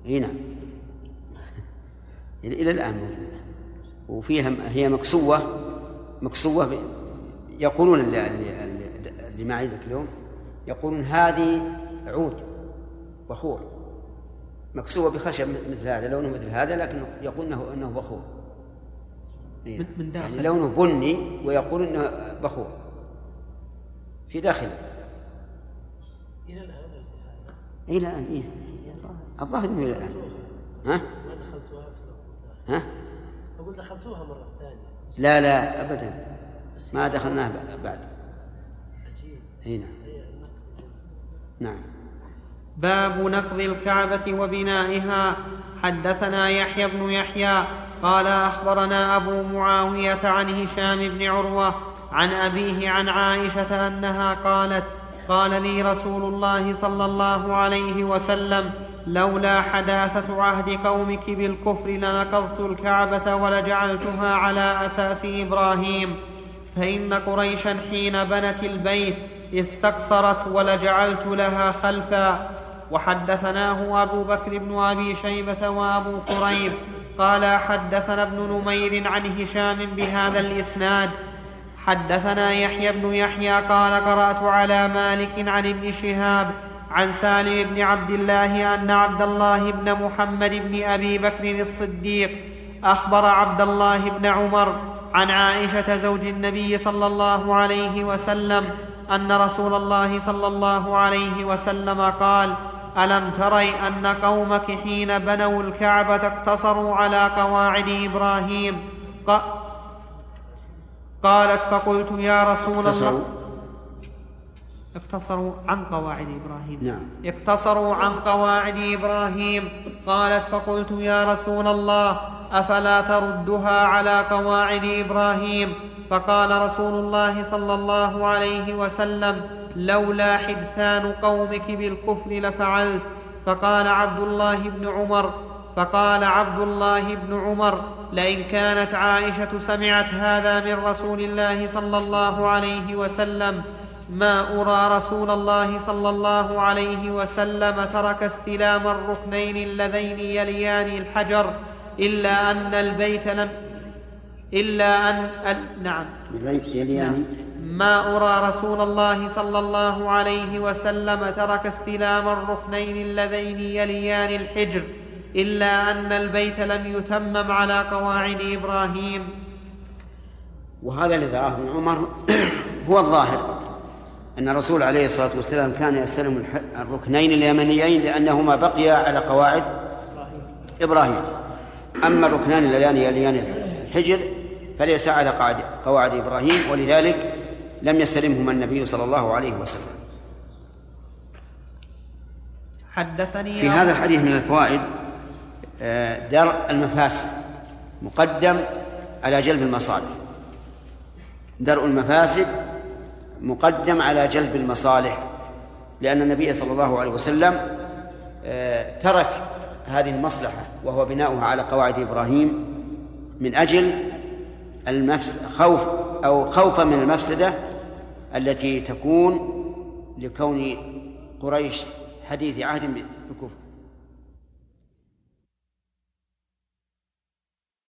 إي نعم. إلى الآن موجودة. وفيها هي مكسوة. مكسوة ب... يقولون اللي, اللي, اللي- معي ذاك اليوم يقولون هذه عود بخور مكسوة بخشب مثل هذا لونه مثل هذا لكن يقول انه إنه بخور. نعم. من داخل. يعني لونه بني ويقول إنه بخور. في داخله. إلى الآن إلى الآن؟ إيه؟ الظاهر إنه إلى الآن. ها؟ ما دخلتوها ها؟ أقول دخلتوها مرة ثانية. لا لا ابدا. ما دخلناه بعد. عجيب اي نعم. هي نعم. باب نقض الكعبة وبنائها. حدثنا يحيى بن يحيى قال أخبرنا أبو معاوية عن هشام بن عروة عن أبيه عن عائشة أنها قالت قال لي رسول الله صلى الله عليه وسلم لولا حداثة عهد قومك بالكفر لنقضت الكعبة ولجعلتها على أساس إبراهيم. فإن قريشا حين بنت البيت استقصرت ولجعلت لها خلفا. وحدثناه أبو بكر بن أبي شيبة وأبو قريب. قال حدثنا ابن نمير عن هشام بهذا الإسناد. حدثنا يحيى بن يحيى قال قرأت على مالك عن ابن شهاب عن سالم بن عبد الله أن عبد الله بن محمد بن أبي بكر الصديق أخبر عبد الله بن عمر عن عائشة زوج النبي صلى الله عليه وسلم أن رسول الله صلى الله عليه وسلم قال ألم تري أن قومك حين بنوا الكعبة اقتصروا على قواعد إبراهيم؟ ق- قالت فقلت يا رسول الله اقتصروا. اقتصروا عن قواعد إبراهيم. نعم. اقتصروا عن قواعد إبراهيم. قالت فقلت يا رسول الله أفلا تردها على قواعد إبراهيم؟ فقال رسول الله صلى الله عليه وسلم لولا حدثان قومك بالكفر لفعلت. فقال عبد الله بن عمر فقال عبد الله بن عمر لئن كانت عائشة سمعت هذا من رسول الله صلى الله عليه وسلم ما أرى رسول الله صلى الله عليه وسلم ترك استلام الركنين اللذين يليان الحجر إلا أن البيت لم إلا أن ال... نعم. يلياني ما أرى رسول الله صلى الله عليه وسلم ترك استلام الركنين اللذين يليان الحجر إلا أن البيت لم يتمم على قواعد إبراهيم. وهذا الذي راه ابن عمر هو الظاهر أن الرسول عليه الصلاة والسلام كان يستلم الركنين اليمنيين لأنهما بقيا على قواعد إبراهيم. أما الركنان اللذان يليان الحجر فليس على قواعد إبراهيم ولذلك لم يستلمهما النبي صلى الله عليه وسلم. حدثني في هذا الحديث من الفوائد درء المفاسد مقدم على جلب المصالح. درء المفاسد مقدم على جلب المصالح لأن النبي صلى الله عليه وسلم آه، ترك هذه المصلحة وهو بناؤها على قواعد إبراهيم من أجل المفس خوف أو خوفا من المفسدة التي تكون لكون قريش حديث عهد بالكفر